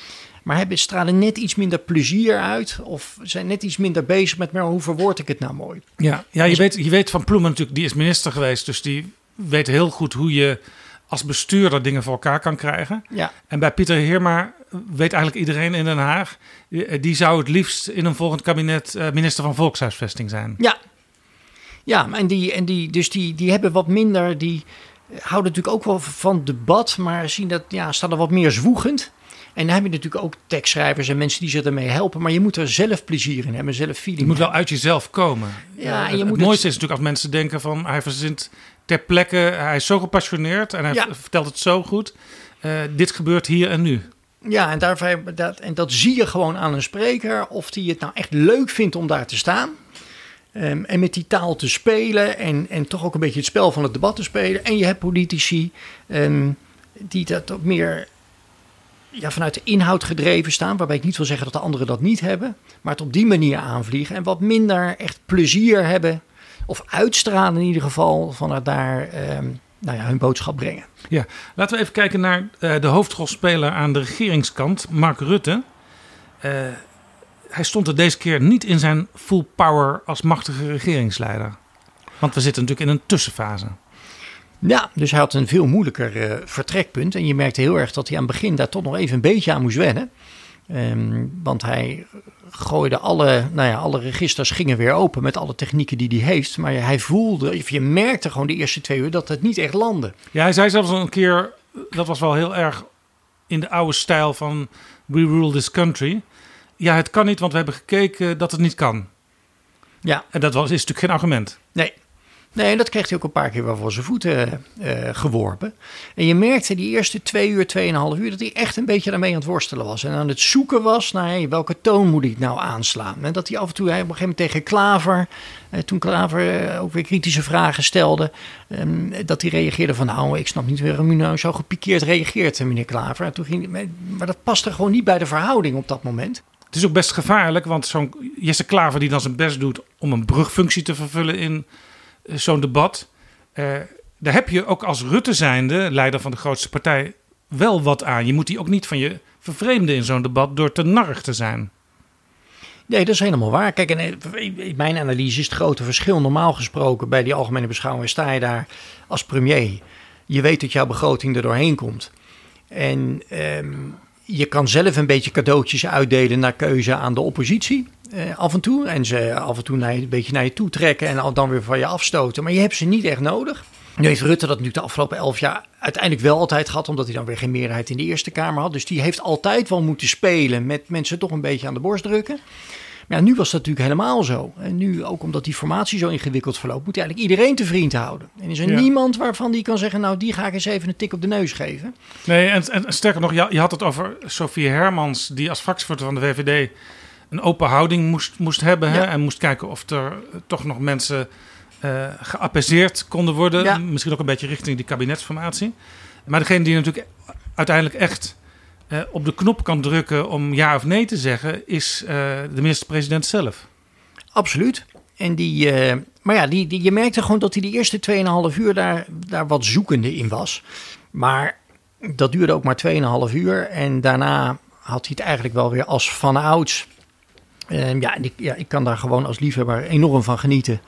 Maar hebben stralen net iets minder plezier uit. Of zijn net iets minder bezig met, maar hoe verwoord ik het nou mooi? Ja, ja je, weet, je weet van Ploemen natuurlijk, die is minister geweest. Dus die weet heel goed hoe je als bestuurder dingen voor elkaar kan krijgen. Ja. En bij Pieter Heerma weet eigenlijk iedereen in Den Haag... die zou het liefst in een volgend kabinet eh, minister van Volkshuisvesting zijn. Ja, ja en, die, en die, dus die, die hebben wat minder... die houden natuurlijk ook wel van debat... maar zien dat, ja, staan er wat meer zwoegend... En dan heb je natuurlijk ook tekstschrijvers en mensen die ze ermee helpen. Maar je moet er zelf plezier in hebben, zelf feeling Je moet wel uit jezelf komen. Ja, Eh, en je het moet mooiste het- is natuurlijk als mensen denken van... hij verzint ter plekke, hij is zo gepassioneerd en hij Ja. vertelt het zo goed. Eh, dit gebeurt hier en nu. Ja, en, daarvoor, dat, en dat zie je gewoon aan een spreker. Of die het nou echt leuk vindt om daar te staan. Ehm, en met die taal te spelen. En, en toch ook een beetje het spel van het debat te spelen. En je hebt politici ehm, die dat ook meer ja, vanuit de inhoud gedreven staan. Waarbij ik niet wil zeggen dat de anderen dat niet hebben. Maar het op die manier aanvliegen. En wat minder echt plezier hebben. Of uitstralen in ieder geval. Vanuit daar ehm, nou ja, hun boodschap brengen. Ja, laten we even kijken naar eh, de hoofdrolspeler aan de regeringskant, Mark Rutte. Eh, hij stond er deze keer niet in zijn full power als machtige regeringsleider. Want we zitten natuurlijk in een tussenfase. Ja, dus hij had een veel moeilijker eh, vertrekpunt. En je merkte heel erg dat hij aan het begin daar toch nog even een beetje aan moest wennen. Ehm, want hij gooide alle, nou ja, alle registers gingen weer open met alle technieken die hij heeft. Maar hij voelde, of je merkte gewoon de eerste twee uur dat het niet echt landde. Ja, hij zei zelfs een keer, dat was wel heel erg in de oude stijl van We Rule This Country. Ja, het kan niet, want we hebben gekeken dat het niet kan. Ja, En dat was, is natuurlijk geen argument. nee. Nee, dat kreeg hij ook een paar keer wel voor zijn voeten eh, geworpen. En je merkte die eerste twee uur, tweeënhalf uur, dat hij echt een beetje daarmee aan het worstelen was. En aan het zoeken was naar welke toon moet ik nou aanslaan. En dat hij af en toe, hij op een gegeven moment tegen Klaver, eh, toen Klaver eh, ook weer kritische vragen stelde, ehm, dat hij reageerde van nou, ik snap niet waarom u nou zo gepikeerd reageert, eh, meneer Klaver. En toen ging, maar- dat paste gewoon niet bij de verhouding op dat moment. Het is ook best gevaarlijk, want zo'n Jesse Klaver die dan zijn best doet om een brugfunctie te vervullen in eh, zo'n debat. eh, daar heb je ook als Rutte zijnde, leider van de grootste partij, wel wat aan. Je moet die ook niet van je vervreemden in zo'n debat door te narrig te zijn. Nee, dat is helemaal waar. Kijk, eh, in mijn analyse is het grote verschil. Normaal gesproken bij die algemene beschouwing sta je daar als premier. Je weet dat jouw begroting er doorheen komt. En ehm, je kan zelf een beetje cadeautjes uitdelen naar keuze aan de oppositie. Eh, af en toe. En ze af en toe naar je, een beetje naar je toe trekken en al dan weer van je afstoten. Maar je hebt ze niet echt nodig. Nu heeft Rutte dat nu de afgelopen elf jaar uiteindelijk wel altijd gehad, omdat hij dan weer geen meerderheid in de Eerste Kamer had. Dus die heeft altijd wel moeten spelen met mensen toch een beetje aan de borst drukken. Maar ja, nu was dat natuurlijk helemaal zo. En nu, ook omdat die formatie zo ingewikkeld verloopt, moet hij eigenlijk iedereen te vriend houden. En is er Ja. niemand waarvan die kan zeggen, nou die ga ik eens even een tik op de neus geven. Nee, en, en sterker nog, je, je had het over Sofie Hermans, die als fractievoorzitter van de VVD een open houding moest, moest hebben. Hè, en moest kijken of er toch nog mensen geapaiseerd konden worden. Misschien ook een beetje richting die kabinetsformatie. Maar degene die natuurlijk uiteindelijk echt eh, op de knop kan drukken om ja of nee te zeggen, is eh, de minister-president zelf. Absoluut. En die, maar ja, die, die, je merkte gewoon dat hij de eerste 2,5 uur daar, daar wat zoekende in was. Maar dat duurde ook maar 2,5 uur. En daarna had hij het eigenlijk wel weer als van ouds. Eh, ja, ik, ja, ik kan daar gewoon als liefhebber enorm van genieten.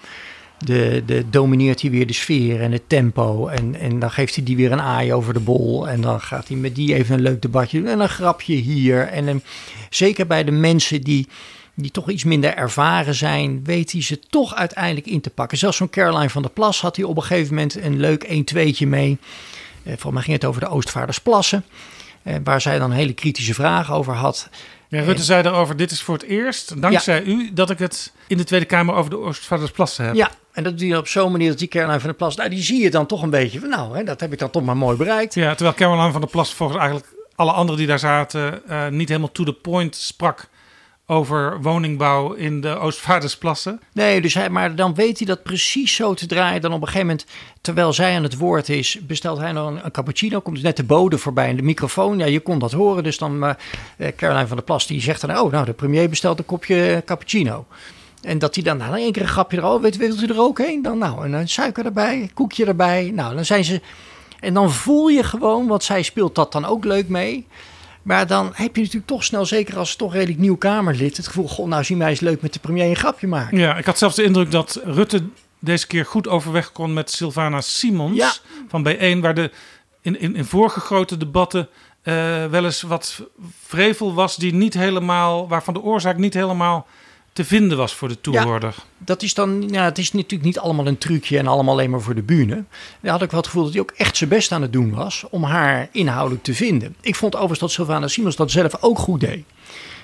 De, de domineert hij weer de sfeer en het tempo. En, en dan geeft hij die weer een aai over de bol. En dan gaat hij met die even een leuk debatje doen. En een grapje hier. En een, zeker bij de mensen die, die toch iets minder ervaren zijn, weet hij ze toch uiteindelijk in te pakken. Zelfs zo'n Caroline van der Plas had hij op een gegeven moment een leuk 1-2'tje mee. Eh, volgens mij ging het over de Oostvaardersplassen. Eh, waar zij dan hele kritische vragen over had. Ja, Rutte zei daarover, dit is voor het eerst, dankzij u, dat ik het in de Tweede Kamer over de Oostvaardersplassen heb. Ja, en dat doe je op zo'n manier dat die Caroline van der Plas, nou, die zie je dan toch een beetje van, nou, hè, dat heb ik dan toch maar mooi bereikt. Ja, terwijl Caroline van der Plas volgens eigenlijk alle anderen die daar zaten eh, niet helemaal to the point sprak over woningbouw in de Oostvaardersplassen. Nee, dus hij, maar dan weet hij dat precies zo te draaien. Dan op een gegeven moment, terwijl zij aan het woord is, bestelt hij nog een, cappuccino. Komt net de bode voorbij in de microfoon. Ja, je kon dat horen. Dus dan uh, Caroline van der Plas, die zegt dan, oh, nou, de premier bestelt een kopje cappuccino. En dat hij dan nou, één keer een grapje erover, weet, wilt u er ook heen? Dan nou, en een suiker erbij, koekje erbij. Nou, dan zijn ze... En dan voel je gewoon, want zij speelt dat dan ook leuk mee. Maar dan heb je natuurlijk toch snel, zeker als toch redelijk nieuw Kamerlid, het gevoel: Goh, nou zien wij eens leuk met de premier een grapje maken. Ja, ik had zelfs de indruk dat Rutte deze keer goed overweg kon met Sylvana Simons Ja. van B1, waar de in, in, in vorige grote debatten eh, wel eens wat vrevel was, die niet helemaal, waarvan de oorzaak niet helemaal te vinden was voor de toehoorder. Dat is dan, ja, het is natuurlijk niet allemaal een trucje en allemaal alleen maar voor de bühne. Daar had ik wel het gevoel dat hij ook echt zijn best aan het doen was om haar inhoudelijk te vinden. Ik vond overigens dat Sylvana Simons dat zelf ook goed deed.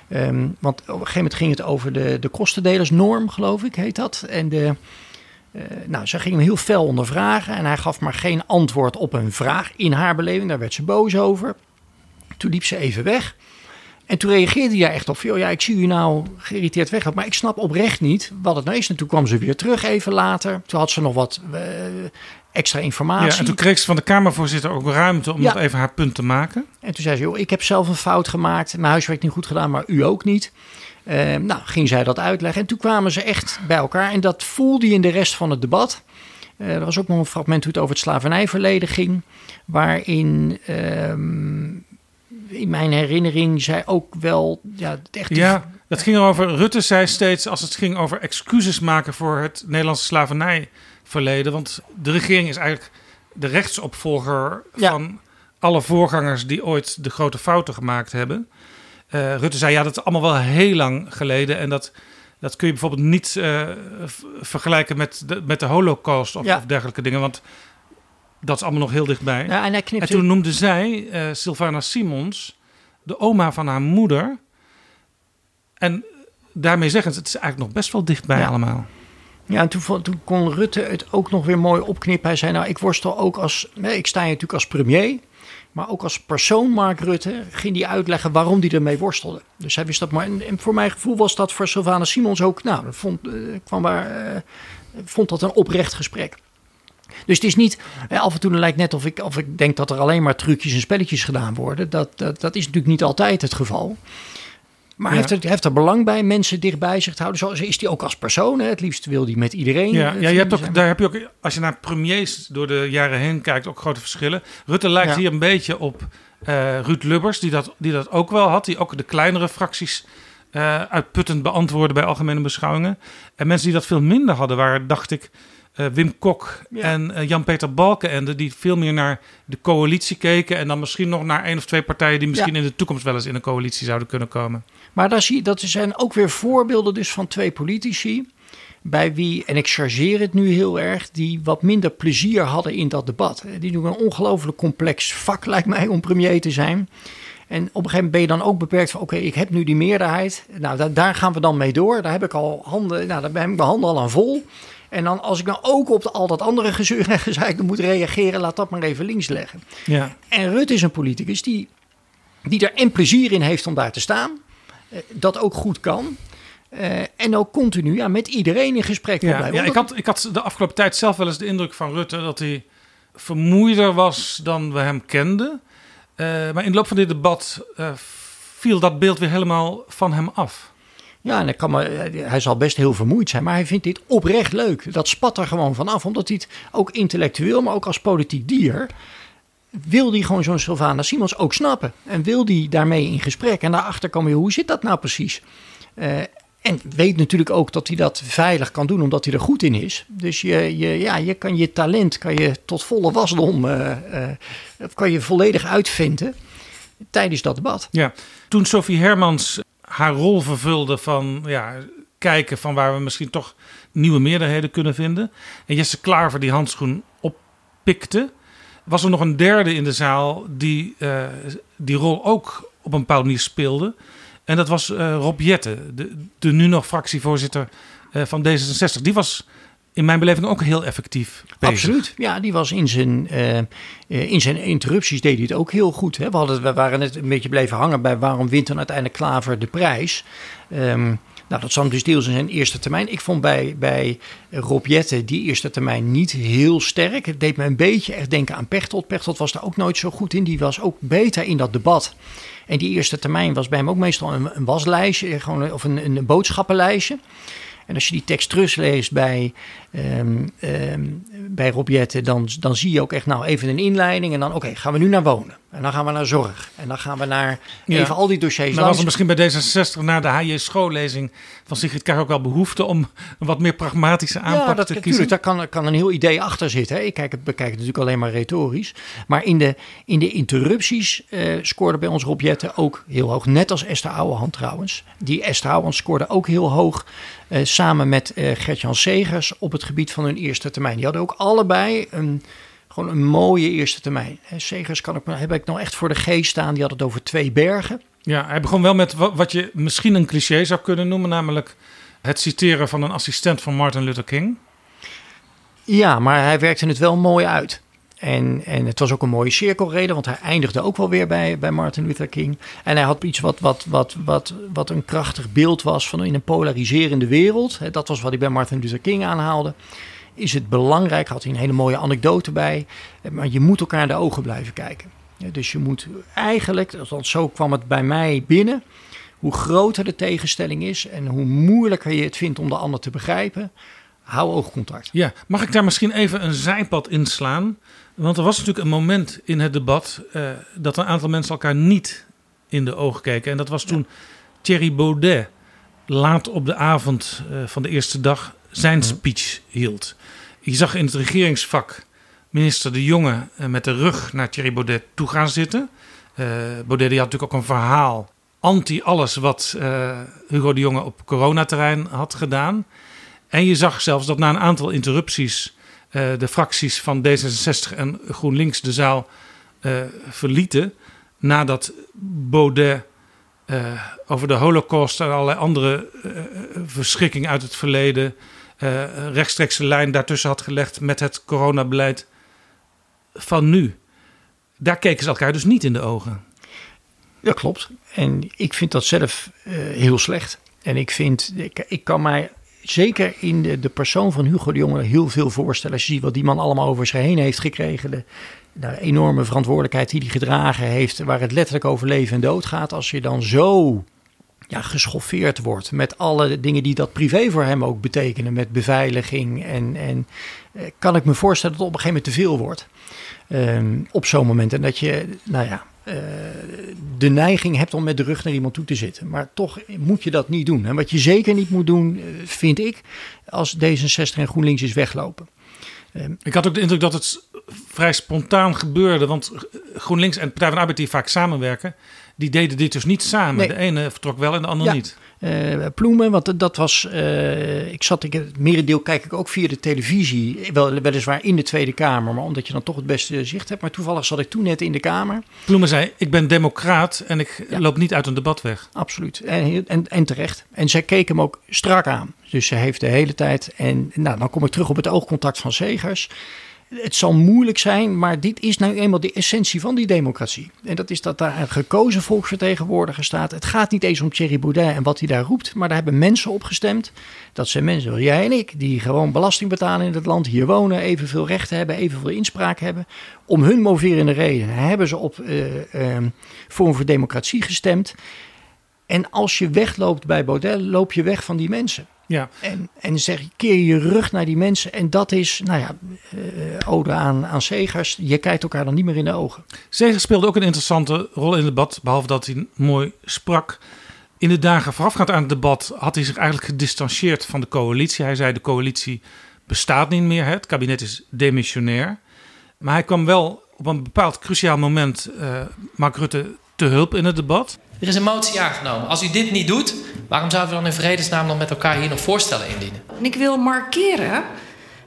Ehm, want op een gegeven moment ging het over de, de kostendelersnorm, geloof ik, heet dat. En de, eh, nou, ze ging hem heel fel ondervragen en hij gaf maar geen antwoord op een vraag in haar beleving. Daar werd ze boos over. Toen liep ze even weg. En toen reageerde hij daar echt op. van, "Joh, Ja, ik zie u nou geïrriteerd weg. Maar ik snap oprecht niet wat het nou is. En toen kwam ze weer terug even later. Toen had ze nog wat eh, extra informatie. Ja, en toen kreeg ze van de Kamervoorzitter ook ruimte om Ja. nog even haar punt te maken. En toen zei ze, joh, ik heb zelf een fout gemaakt. Mijn huiswerk niet goed gedaan, maar u ook niet. Eh, nou, ging zij dat uitleggen. En toen kwamen ze echt bij elkaar. En dat voelde je in de rest van het debat. Eh, er was ook nog een fragment hoe het over het slavernijverleden ging. Waarin, ehm, in mijn herinnering, zij ook wel... Ja, het echt Ja, dat ging erover. Rutte zei steeds als het ging over excuses maken voor het Nederlandse slavernijverleden. Want de regering is eigenlijk de rechtsopvolger Ja. van alle voorgangers die ooit de grote fouten gemaakt hebben. Eh, Rutte zei ja, dat is allemaal wel heel lang geleden. En dat, dat kun je bijvoorbeeld niet eh, vergelijken met de, met de holocaust of, Ja. of dergelijke dingen. Want dat is allemaal nog heel dichtbij. Ja, en hij En knipte... toen noemde zij, eh Sylvana Simons, de oma van haar moeder. En daarmee zeggen het is eigenlijk nog best wel dichtbij Ja. allemaal. Ja, en toen, kon Rutte het ook nog weer mooi opknippen. Hij zei, nou, ik worstel ook als... Nee, ik sta hier natuurlijk als premier. Maar ook als persoon, Mark Rutte, ging hij uitleggen waarom hij ermee worstelde. Dus hij wist dat maar. En, en voor mijn gevoel was dat voor Sylvana Simons ook... Nou, dat vond, eh, kwam waar, eh, vond dat een oprecht gesprek. Dus het is niet... af en toe lijkt net of ik, of ik denk dat er alleen maar trucjes en spelletjes gedaan worden. Dat, dat, dat is natuurlijk niet altijd het geval. Maar Ja. heeft er, heeft er belang bij mensen dichtbij zich te houden. Zo is hij ook als persoon. Hè? Het liefst wil hij met iedereen. Ja, eh, ja je hebt vrienden ook, zijn. daar heb je ook, als je naar premiers door de jaren heen kijkt, ook grote verschillen. Rutte lijkt Ja. hier een beetje op eh, Ruud Lubbers, die dat, die dat ook wel had. Die ook de kleinere fracties eh, uitputtend beantwoordde bij algemene beschouwingen. En mensen die dat veel minder hadden, waren, dacht ik, eh, Wim Kok Ja. en eh, Jan-Peter Balkenende, die veel meer naar de coalitie keken. En dan misschien nog naar één of twee partijen die misschien in de toekomst wel eens in een coalitie zouden kunnen komen. Maar daar zie dat zijn ook weer voorbeelden dus van twee politici. Bij wie, en ik chargeer het nu heel erg, die wat minder plezier hadden in dat debat. Eh, Die doen een ongelooflijk complex vak, lijkt mij, om premier te zijn. En op een gegeven moment ben je dan ook beperkt van, oké, ik heb nu die meerderheid. Nou, daar, daar gaan we dan mee door. Daar heb ik al handen, nou, daar heb ik mijn handen al aan vol. En dan als ik nou ook op de, al dat andere gezeur en gezeik moet reageren, laat dat maar even links leggen. Ja. En Rutte is een politicus die, die er en plezier in heeft om daar te staan. eh, Dat ook goed kan. eh, en ook continu ja, met iedereen in gesprek Ja, blijven. ja ik, had, ik had de afgelopen tijd zelf wel eens de indruk van Rutte dat hij vermoeider was dan we hem kenden. Eh, maar in de loop van dit debat viel dat beeld weer helemaal van hem af. Ja, en kan eh, hij zal best heel vermoeid zijn, maar hij vindt dit oprecht leuk. Dat spat er gewoon vanaf, omdat hij het ook intellectueel, maar ook als politiek dier. Wil hij gewoon zo'n Sylvana Simons ook snappen? En wil hij daarmee in gesprek? En daarachter komen hoe zit dat nou precies? Eh, en weet natuurlijk ook dat hij dat veilig kan doen, omdat hij er goed in is. Dus je, je, ja, je kan je talent kan je tot volle wasdom eh, eh, kan je volledig uitvinden tijdens dat debat. Ja. Toen Sophie Hermans haar rol vervulde van ja, kijken van waar we misschien toch nieuwe meerderheden kunnen vinden. En Jesse Klaver die handschoen oppikte. Was er nog een derde in de zaal die eh, die rol ook op een bepaalde manier speelde. En dat was eh, Rob Jette, de, de nu nog fractievoorzitter eh, van D66. Die was in mijn beleving ook heel effectief. Absoluut. Ja, die was in zijn, uh, in zijn interrupties deed hij het ook heel goed. Hè? We, hadden, we waren net een beetje blijven hangen bij waarom wint dan uiteindelijk Klaver de prijs. Um, nou, dat zat dus deels in zijn eerste termijn. Ik vond bij, bij Rob die eerste termijn niet heel sterk. Het deed me een beetje echt denken aan Pechtold. Pechtold was daar ook nooit zo goed in. Die was ook beter in dat debat. En die eerste termijn was bij hem ook meestal een, een waslijstje gewoon, of een, een boodschappenlijstje. En als je die tekst terugleest bij, um, um, bij Rob Jette, dan, dan zie je ook echt nou even een inleiding. En dan oké, gaan we nu naar wonen. En dan gaan we naar zorg. En dan gaan we naar even al die dossiers. Maar was er misschien bij D66 na de HJ schoollezing van Sigrid Kaag ook wel behoefte om een wat meer pragmatische aanpak ja, dat, te kiezen? Daar kan, kan een heel idee achter zitten. Hè. Ik kijk het, bekijk het natuurlijk alleen maar retorisch. Maar in de, in de interrupties uh, scoorde bij ons Rob Jette ook heel hoog. Net als Esther Ouwehand trouwens. Die Esther Ouwehand scoorde ook heel hoog. Uh, samen met uh, Gertjan Segers op het gebied van hun eerste termijn. Die hadden ook allebei een gewoon een mooie eerste termijn. Segers kan ik, heb ik nog echt voor de geest staan. Die had het over twee bergen. Ja, hij begon wel met wat je misschien een cliché zou kunnen noemen, namelijk het citeren van een assistent van Martin Luther King. Ja, maar hij werkte het wel mooi uit. En, en het was ook een mooie cirkelreden, want hij eindigde ook wel weer bij, bij Martin Luther King. En hij had iets wat, wat, wat, wat, wat een krachtig beeld was van in een polariserende wereld. Dat was wat hij bij Martin Luther King aanhaalde is het belangrijk, had hij een hele mooie anekdote bij, maar je moet elkaar in de ogen blijven kijken. Dus je moet eigenlijk, althans zo kwam het bij mij binnen, hoe groter de tegenstelling is en hoe moeilijker je het vindt om de ander te begrijpen, hou oogcontact. Ja, mag ik daar misschien even een zijpad inslaan? Want er was natuurlijk een moment in het debat uh, dat een aantal mensen elkaar niet in de ogen keken. En dat was toen ja. Thierry Baudet laat op de avond uh, van de eerste dag zijn Mhm. speech hield. Je zag in het regeringsvak minister De Jonge uh, met de rug naar Thierry Baudet toe gaan zitten. Baudet die had natuurlijk ook een verhaal anti alles wat Hugo De Jonge op coronaterrein had gedaan. En je zag zelfs dat na een aantal interrupties uh, de fracties van D66 en GroenLinks de zaal uh, verlieten. Nadat Baudet uh, over de Holocaust en allerlei andere verschrikkingen uit het verleden rechtstreekse lijn daartussen had gelegd met het coronabeleid van nu. Daar keken ze elkaar dus niet in de ogen. Ja, klopt. En ik vind dat zelf heel slecht. En ik vind, ik, ik kan mij zeker in de, de, persoon van Hugo de Jonge heel veel voorstellen. Als je ziet wat die man allemaal over zich heen heeft gekregen. De, enorme verantwoordelijkheid die hij gedragen heeft. Waar het letterlijk over leven en dood gaat. Als je dan zo ja, geschoffeerd wordt met alle dingen die dat privé voor hem ook betekenen. Met beveiliging. En, en kan ik me voorstellen dat het op een gegeven moment te veel wordt. Um, op zo'n moment. En dat je, nou ja, uh, de neiging hebt om met de rug naar iemand toe te zitten. Maar toch moet je dat niet doen. En wat je zeker niet moet doen, uh, vind ik, als D66 en GroenLinks is weglopen. Um, ik had ook de indruk dat het vrij spontaan gebeurde. Want GroenLinks en Partij van Arbeid die vaak samenwerken, die deden dit dus niet samen. Nee. De ene vertrok wel en de ander ja. niet. Uh, Ploemen, want dat was. Uh, ik zat, ik, het merendeel kijk ik ook via de televisie. Wel, weliswaar in de Tweede Kamer, maar omdat je dan toch het beste zicht hebt. Maar toevallig zat ik toen net in de Kamer. Ploemen zei: Ik ben democraat en ik ja. loop niet uit een debat weg. Absoluut. En, en, en terecht. En zij keek hem ook strak aan. Dus ze heeft de hele tijd. En nou, dan kom ik terug op het oogcontact van Zegers. Het zal moeilijk zijn, maar dit is nou eenmaal de essentie van die democratie. En dat is dat daar een gekozen volksvertegenwoordiger staat. Het gaat niet eens om Thierry Baudet en wat hij daar roept, maar daar hebben mensen op gestemd. Dat zijn mensen zoals jij en ik, die gewoon belasting betalen in het land, hier wonen, evenveel rechten hebben, evenveel inspraak hebben. Om hun moverende reden hebben ze op uh, Forum voor Democratie gestemd. En als je wegloopt bij Baudet, loop je weg van die mensen. Ja. En, en zeg je, keer je rug naar die mensen. En dat is, nou ja, uh, ode aan, aan Segers. Je kijkt elkaar dan niet meer in de ogen. Segers speelde ook een interessante rol in het debat. Behalve dat hij mooi sprak. In de dagen voorafgaand aan het debat had hij zich eigenlijk gedistanceerd van de coalitie. Hij zei, de coalitie bestaat niet meer. Het kabinet is demissionair. Maar hij kwam wel op een bepaald cruciaal moment uh, Mark Rutte te hulp in het debat. Er is een motie aangenomen. Als u dit niet doet, waarom zouden we dan in vredesnaam nog met elkaar hier nog voorstellen indienen? En ik wil markeren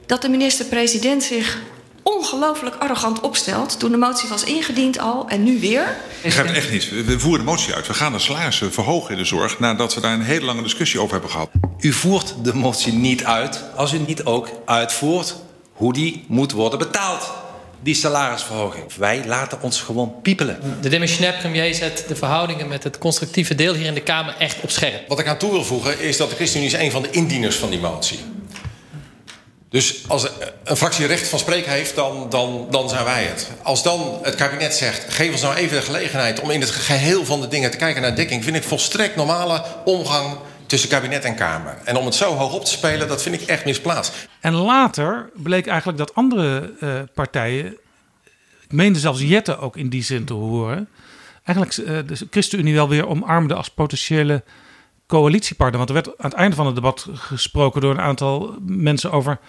dat de minister-president zich ongelooflijk arrogant opstelt. Toen de motie was ingediend al en nu weer. Ik begrijp het echt niet. We voeren de motie uit. We gaan de salarissen verhogen in de zorg nadat we daar een hele lange discussie over hebben gehad. U voert de motie niet uit als u niet ook uitvoert hoe die moet worden betaald. Die salarisverhoging. Wij laten ons gewoon piepelen. De demissionair premier zet de verhoudingen met het constructieve deel hier in de Kamer echt op scherp. Wat ik aan toe wil voegen is dat de ChristenUnie is een van de indieners van die motie. Dus als een fractie recht van spreken heeft, dan, dan, dan zijn wij het. Als dan het kabinet zegt, geef ons nou even de gelegenheid... om in het geheel van de dingen te kijken naar dekking... vind ik volstrekt normale omgang tussen kabinet en Kamer. En om het zo hoog op te spelen, dat vind ik echt misplaatst. En later bleek eigenlijk dat andere uh, partijen, ik meende zelfs Jette ook in die zin te horen, eigenlijk uh, de ChristenUnie wel weer omarmde als potentiële coalitiepartner. Want er werd aan het einde van het debat gesproken door een aantal mensen over,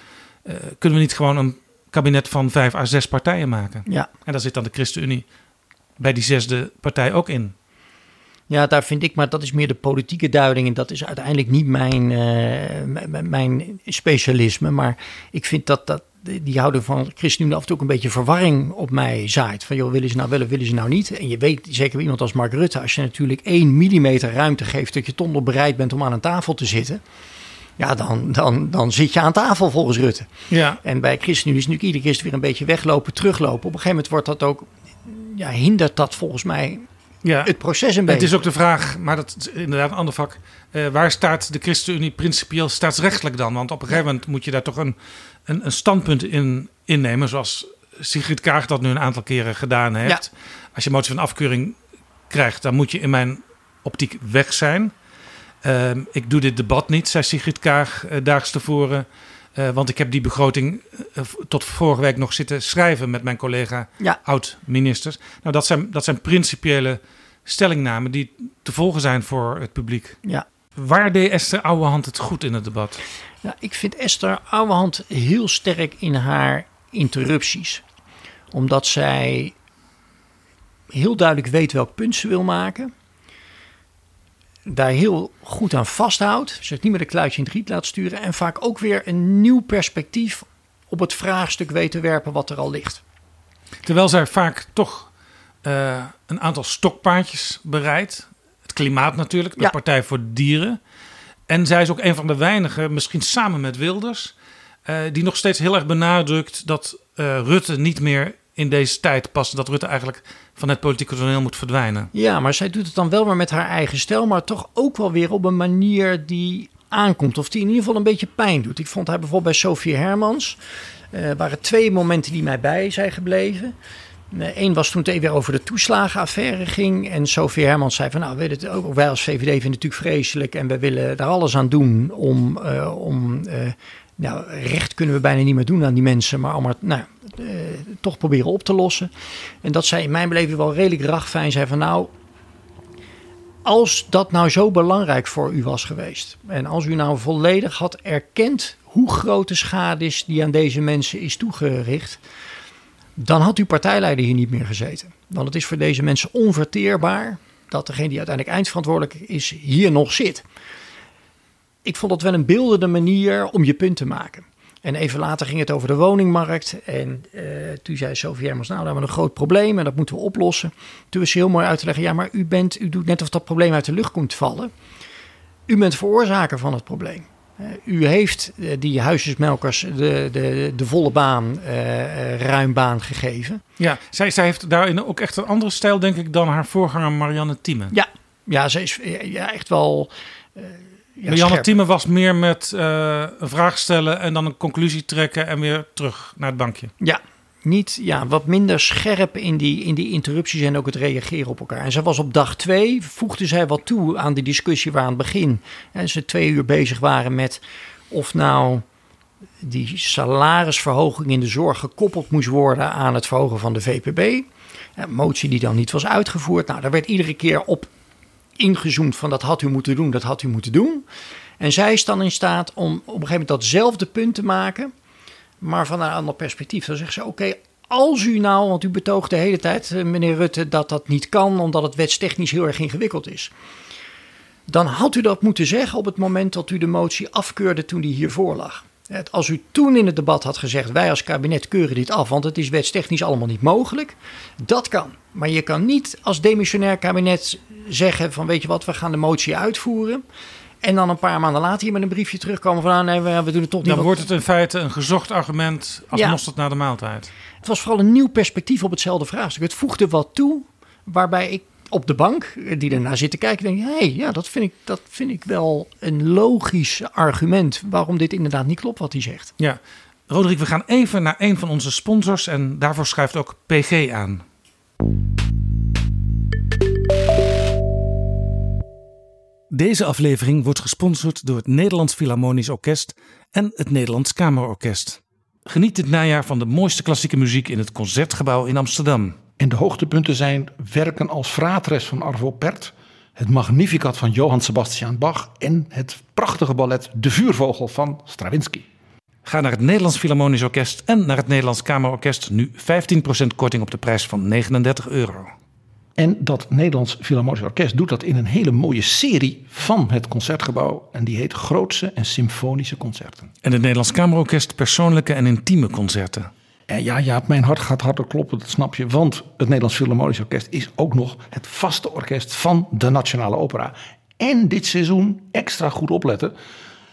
uh, kunnen we niet gewoon een kabinet van vijf à zes partijen maken? Ja. En daar zit dan de ChristenUnie bij die zesde partij ook in. Ja, daar vind ik, maar dat is meer de politieke duiding. En dat is uiteindelijk niet mijn, uh, mijn specialisme. Maar ik vind dat, dat die houding van ChristenUnie af en toe ook een beetje verwarring op mij zaait. Van joh, willen ze nou wel of willen ze nou niet? En je weet zeker iemand als Mark Rutte, als je natuurlijk één millimeter ruimte geeft, dat je toch nog bereid bent om aan een tafel te zitten. Ja, dan, dan, dan zit je aan tafel volgens Rutte. Ja. En bij ChristenUnie is natuurlijk iedere keer weer een beetje weglopen, teruglopen. Op een gegeven moment wordt dat ook, ja, hindert dat volgens mij ja. het proces een beetje. Het is ook de vraag, maar dat is inderdaad een ander vak. Uh, waar staat de ChristenUnie principieel staatsrechtelijk dan? Want op een gegeven moment moet je daar toch een, een, een standpunt in innemen. Zoals Sigrid Kaag dat nu een aantal keren gedaan heeft. Ja. Als je motie van afkeuring krijgt, dan moet je in mijn optiek weg zijn. Uh, ik doe dit debat niet, zei Sigrid Kaag uh, daags tevoren. Uh, want ik heb die begroting uh, tot vorige week nog zitten schrijven met mijn collega ja. oud-ministers. Nou, dat zijn, dat zijn principiële stellingnamen die te volgen zijn voor het publiek. Ja. Waar deed Esther Ouwehand het goed in het debat? Nou, ik vind Esther Ouwehand heel sterk in haar interrupties. Omdat zij heel duidelijk weet welk punt ze wil maken daar heel goed aan vasthoudt. Zich niet meer de kluitje in het riet laat sturen. En vaak ook weer een nieuw perspectief op het vraagstuk weet te werpen wat er al ligt. Terwijl zij vaak toch uh, een aantal stokpaardjes bereidt. Het klimaat natuurlijk, de Ja. Partij voor Dieren. En zij is ook een van de weinigen, misschien samen met Wilders... eh, die nog steeds heel erg benadrukt dat eh, Rutte niet meer in deze tijd past. Dat Rutte eigenlijk van het politieke toneel moet verdwijnen. Ja, maar zij doet het dan wel maar met haar eigen stijl, maar toch ook wel weer op een manier die aankomt. Of die in ieder geval een beetje pijn doet. Ik vond haar bijvoorbeeld bij Sophie Hermans. eh waren twee momenten die mij bij zijn gebleven. Eén was toen het even over de toeslagenaffaire ging. En Sophie Hermans zei van nou, weet het ook, wij als VVD vinden het natuurlijk vreselijk. En we willen daar alles aan doen om, eh, om eh, nou, recht kunnen we bijna niet meer doen aan die mensen. Maar allemaal, nou, eh, toch proberen op te lossen. En dat zij in mijn beleving wel redelijk ragfijn zei van nou, als dat nou zo belangrijk voor u was geweest. En als u nou volledig had erkend hoe groot de schade is die aan deze mensen is toegericht. Dan had uw partijleider hier niet meer gezeten. Want het is voor deze mensen onverteerbaar dat degene die uiteindelijk eindverantwoordelijk is hier nog zit. Ik vond dat wel een beeldende manier om je punt te maken. En even later ging het over de woningmarkt. En eh, toen zei Sophie Hermans, nou, daar hebben we een groot probleem en dat moeten we oplossen. Toen was ze heel mooi uit te leggen, ja, maar u, bent, u doet net of dat probleem uit de lucht komt vallen. U bent veroorzaker van het probleem. Eh, u heeft eh, die huisjesmelkers de, de, de volle baan, ruim baan gegeven. Ja, zij, zij heeft daarin ook echt een andere stijl, denk ik, dan haar voorganger Marianne Thieme. Ja, ja ze is ja, echt wel... ja, scherp. Thieme was meer met eh, een vraag stellen en dan een conclusie trekken en weer terug naar het bankje. Ja, niet, ja, wat minder scherp in die, in die interrupties en ook het reageren op elkaar. En ze was op dag twee, voegde zij wat toe aan die discussie waar aan het begin en ze twee uur bezig waren met of nou die salarisverhoging in de zorg gekoppeld moest worden aan het verhogen van de VPB. Een motie die dan niet was uitgevoerd. Nou, daar werd iedere keer op ingezoomd van dat had u moeten doen, dat had u moeten doen. En zij is dan in staat om op een gegeven moment datzelfde punt te maken, maar van een ander perspectief. Dan zegt ze: Oké, als u nou, want u betoogt de hele tijd, eh, meneer Rutte, dat dat niet kan, omdat het wetstechnisch heel erg ingewikkeld is. Dan had u dat moeten zeggen op het moment dat u de motie afkeurde toen die hiervoor lag. Als u toen in het debat had gezegd: wij als kabinet keuren dit af, want het is wetstechnisch allemaal niet mogelijk. Dat kan. Maar je kan niet als demissionair kabinet zeggen: van weet je wat, we gaan de motie uitvoeren. En dan een paar maanden later hier met een briefje terugkomen van: ah, nee, we, doen het toch niet. Dan wordt het in feite een gezocht argument als Ja. mosterd na de maaltijd. Het was vooral een nieuw perspectief op hetzelfde vraagstuk. Het voegde wat toe, waarbij ik op de bank, eh, die ernaar zit te kijken, denk: hé, hey, ja, dat vind, ik, dat vind ik wel een logisch argument waarom dit inderdaad niet klopt wat hij zegt. Ja, Roderick, we gaan even naar een van onze sponsors en daarvoor schrijft ook PG aan. Deze aflevering wordt gesponsord door het Nederlands Philharmonisch Orkest en het Nederlands Kamerorkest. Geniet dit najaar van de mooiste klassieke muziek in het Concertgebouw in Amsterdam. En de hoogtepunten zijn werken als Fratres van Arvo Pärt, het Magnificat van Johann Sebastian Bach en het prachtige ballet De Vuurvogel van Stravinsky. Ga naar het Nederlands Philharmonisch Orkest en naar het Nederlands Kamerorkest. Nu 15% korting op de prijs van 39 euro. En dat Nederlands Philharmonisch Orkest doet dat in een hele mooie serie van het Concertgebouw. En die heet Grootse en Symfonische Concerten. En het Nederlands Kamerorkest persoonlijke en intieme concerten. En ja, ja, mijn hart gaat harder kloppen, dat snap je. Want het Nederlands Philharmonisch Orkest is ook nog het vaste orkest van de Nationale Opera. En dit seizoen, extra goed opletten,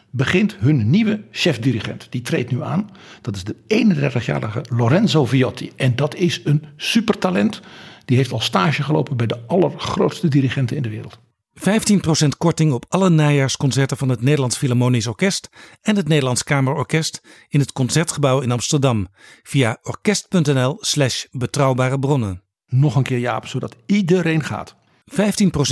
begint hun nieuwe chef-dirigent. Die treedt nu aan. Dat is de 31-jarige Lorenzo Viotti. En dat is een supertalent. Die heeft al stage gelopen bij de allergrootste dirigenten in de wereld. 15% korting op alle najaarsconcerten van het Nederlands Philharmonisch Orkest en het Nederlands Kamerorkest in het Concertgebouw in Amsterdam via orkest.nl/slash betrouwbare bronnen. Nog een keer Jaap, zodat iedereen gaat.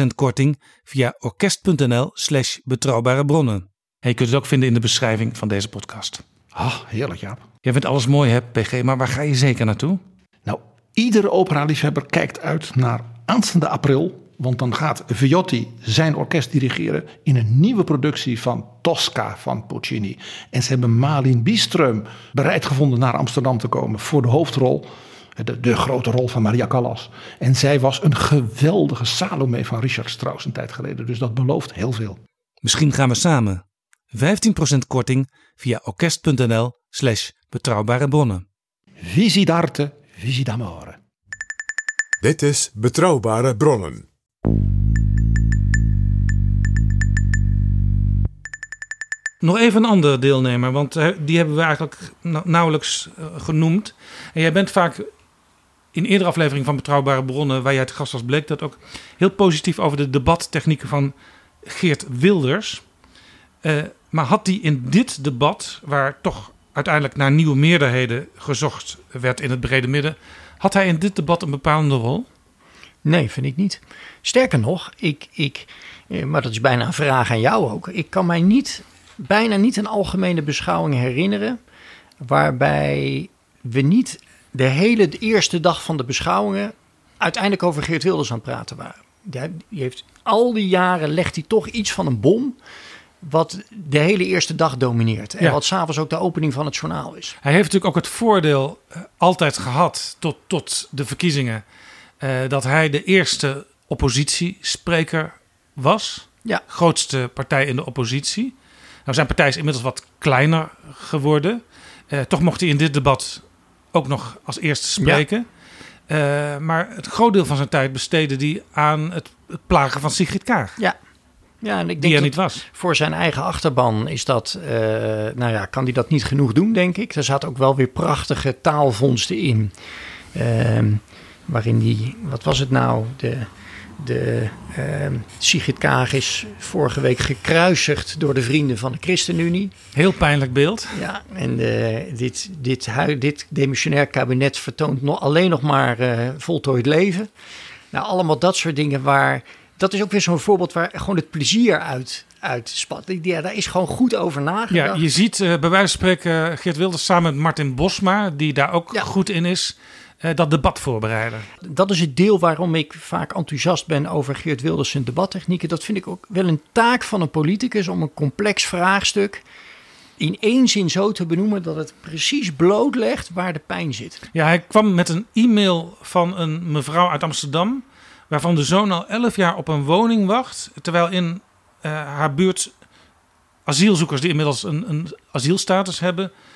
15% korting via orkest.nl/slash betrouwbare bronnen. En je kunt het ook vinden in de beschrijving van deze podcast. Ah, heerlijk Jaap. Jij vindt alles mooi, hè, PG, maar waar ga je zeker naartoe? Nou, iedere operaliefhebber kijkt uit naar aanstaande april. Want dan gaat Viotti zijn orkest dirigeren in een nieuwe productie van Tosca van Puccini. En ze hebben Malin Bieström bereid gevonden naar Amsterdam te komen voor de hoofdrol. De, de grote rol van Maria Callas. En zij was een geweldige Salome van Richard Strauss een tijd geleden. Dus dat belooft heel veel. Misschien gaan we samen. 15% korting via orkest.nl slash betrouwbare bronnen. Visi d'arte, visi d'amore. Dit is Betrouwbare Bronnen. Nog even een andere deelnemer, want die hebben we eigenlijk na- nauwelijks eh, genoemd. En jij bent vaak in eerdere afleveringen van Betrouwbare Bronnen, waar jij te gast was, bleek dat ook heel positief over de debattechnieken van Geert Wilders. Eh, maar had die in dit debat, waar toch uiteindelijk naar nieuwe meerderheden gezocht werd in het brede midden, had hij in dit debat een bepalende rol? Nee, vind ik niet. Sterker nog, ik, ik, eh, maar dat is bijna een vraag aan jou ook. Ik kan mij niet, bijna niet een algemene beschouwing herinneren. waarbij we niet de hele eerste dag van de beschouwingen. uiteindelijk over Geert Wilders aan het praten waren. Die die heeft, al die jaren legt hij toch iets van een bom. wat de hele eerste dag domineert. En Ja. wat s'avonds ook de opening van het journaal is. Hij heeft natuurlijk ook het voordeel eh, altijd gehad tot, tot de verkiezingen. eh, dat hij de eerste oppositiespreker was. Ja. Grootste partij in de oppositie. Nou, zijn partij is inmiddels wat kleiner geworden. Eh, toch mocht hij in dit debat ook nog als eerste spreken. Eh, maar het groot deel van zijn tijd besteedde hij aan het, het plagen van Sigrid Kaag. Ja. Ja, en ik Die denk er dat niet was. Voor zijn eigen achterban is dat, eh, nou ja, kan hij dat niet genoeg doen, denk ik. Er zaten ook wel weer prachtige taalvondsten in. Ehm, waarin die, wat was het nou? De, de ehm, Sigrid Kaag is vorige week gekruisigd door de vrienden van de ChristenUnie. Heel pijnlijk beeld. Ja, en eh, dit, dit, dit demissionair kabinet vertoont nog, alleen nog maar eh, voltooid leven. Nou, allemaal dat soort dingen waar... Dat is ook weer zo'n voorbeeld waar gewoon het plezier uit, uit spat. Ja, daar is gewoon goed over nagedacht. Ja, je ziet eh, bij wijze van spreken Geert Wilders samen met Martin Bosma, die daar ook goed in is, dat debat voorbereiden. Dat is het deel waarom ik vaak enthousiast ben over Geert Wilders zijn debattechnieken. Dat vind ik ook wel een taak van een politicus om een complex vraagstuk in één zin zo te benoemen dat het precies blootlegt waar de pijn zit. Ja, hij kwam met een e-mail van een mevrouw uit Amsterdam, waarvan de zoon al 11 jaar op een woning wacht, terwijl in eh, haar buurt asielzoekers die inmiddels een, een asielstatus hebben, eh,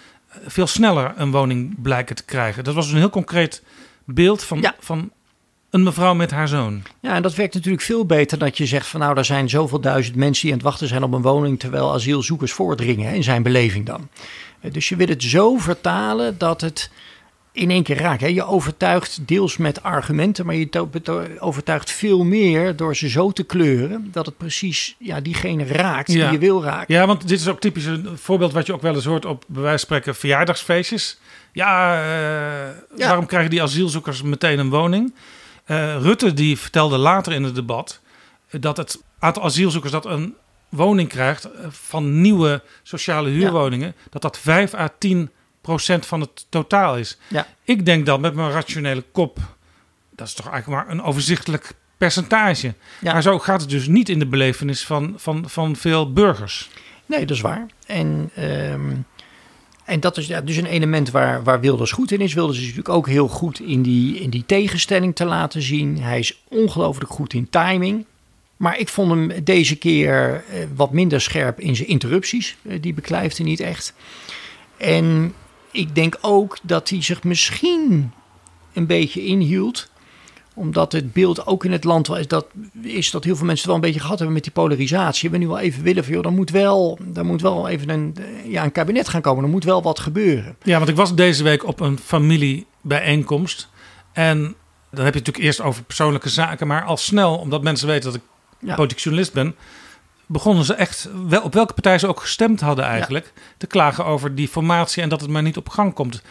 veel sneller een woning blijken te krijgen. Dat was een heel concreet beeld van, van een mevrouw met haar zoon. Ja, en dat werkt natuurlijk veel beter dat je zegt van nou, er zijn zoveel duizend mensen die aan het wachten zijn op een woning, terwijl asielzoekers voordringen, in zijn beleving dan. Eh, Dus je wil het zo vertalen dat het in één keer raakt. Hè. Je overtuigt deels met argumenten, maar je overtuigt veel meer door ze zo te kleuren dat het precies ja, diegene raakt die je wil raken. Ja, want dit is ook typisch een voorbeeld wat je ook wel eens hoort op bij wijze van spreken verjaardagsfeestjes. Ja, eh, waarom krijgen die asielzoekers meteen een woning? Eh, Rutte die vertelde later in het debat dat het aantal asielzoekers dat een woning krijgt eh, van nieuwe sociale huurwoningen, dat dat 5 à 10 procent van het totaal is. Ja. Ik denk dan met mijn rationele kop, dat is toch eigenlijk maar een overzichtelijk percentage. Maar zo gaat het dus niet in de belevenis van, van, van veel burgers. Nee, dat is waar. En, ehm, en dat is ja, dus een element waar, waar Wilders goed in is. Wilders is natuurlijk ook heel goed in die, in die tegenstelling te laten zien. Hij is ongelooflijk goed in timing. Maar ik vond hem deze keer eh, wat minder scherp in zijn interrupties. Eh, die beklijft hij niet echt. En ik denk ook dat hij zich misschien een beetje inhield omdat het beeld ook in het land wel is dat, is dat heel veel mensen het wel een beetje gehad hebben met die polarisatie. We nu wel even willen van, joh, dan moet wel, dan moet wel even een, ja, een kabinet gaan komen. Er moet wel wat gebeuren. Ja, want ik was deze week op een familiebijeenkomst. En dan heb je het natuurlijk eerst over persoonlijke zaken. Maar al snel, omdat mensen weten dat ik Ja. politiek journalist ben... begonnen ze echt, wel, op welke partij ze ook gestemd hadden eigenlijk... te klagen over die formatie en dat het maar niet op gang komt.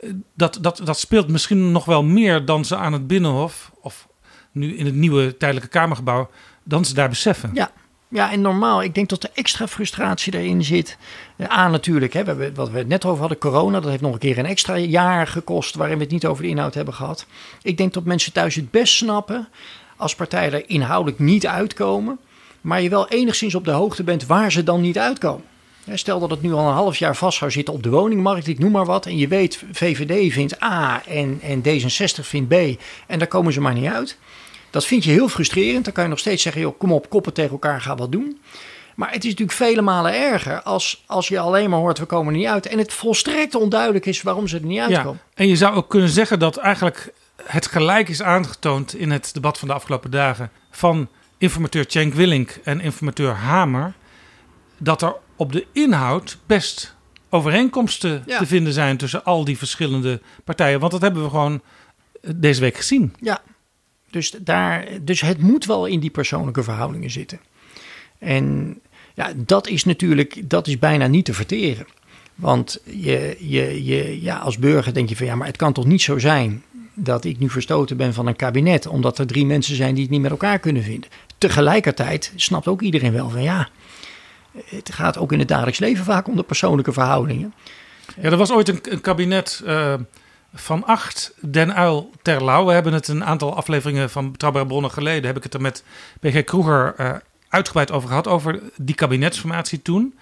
Eh, Dat, dat, dat speelt misschien nog wel meer dan ze aan het Binnenhof... of nu in het nieuwe tijdelijke Kamergebouw... dan ze daar beseffen. Ja. Ja, en normaal, ik denk dat er extra frustratie erin zit. Eh, A natuurlijk, hè, we hebben, wat we het net over hadden, corona, dat heeft nog een keer een extra jaar gekost waarin we het niet over de inhoud hebben gehad. Ik denk dat mensen thuis het best snappen als partijen er inhoudelijk niet uitkomen, maar je wel enigszins op de hoogte bent waar ze dan niet uitkomen. Stel dat het nu al een half jaar vast zou zitten op de woningmarkt, ik noem maar wat, en je weet VVD vindt A en, en D66 vindt B en daar komen ze maar niet uit. Dat vind je heel frustrerend. Dan kan je nog steeds zeggen, joh, kom op, koppen tegen elkaar, ga wat doen. Maar het is natuurlijk vele malen erger als, als je alleen maar hoort, we komen er niet uit. En het volstrekt onduidelijk is waarom ze er niet uitkomen. Ja, en je zou ook kunnen zeggen dat eigenlijk het gelijk is aangetoond in het debat van de afgelopen dagen van informateur Cenk Willink en informateur Hamer, dat er op de inhoud best overeenkomsten Ja. te vinden zijn tussen al die verschillende partijen. Want dat hebben we gewoon eh, deze week gezien. Ja, dus, daar, dus het moet wel in die persoonlijke verhoudingen zitten. En ja, dat is natuurlijk dat is bijna niet te verteren. Want je, je, je, ja, als burger denk je van ja, maar het kan toch niet zo zijn dat ik nu verstoten ben van een kabinet, omdat er drie mensen zijn die het niet met elkaar kunnen vinden. Tegelijkertijd snapt ook iedereen wel van ja, het gaat ook in het dagelijks leven vaak om de persoonlijke verhoudingen. Ja, er was ooit een, een kabinet eh, van acht Den Uil Terlouw. We hebben het een aantal afleveringen van Betrouwbare Bronnen geleden. Heb ik het er met BG Kroeger eh, uitgebreid over gehad. Over die kabinetsformatie toen.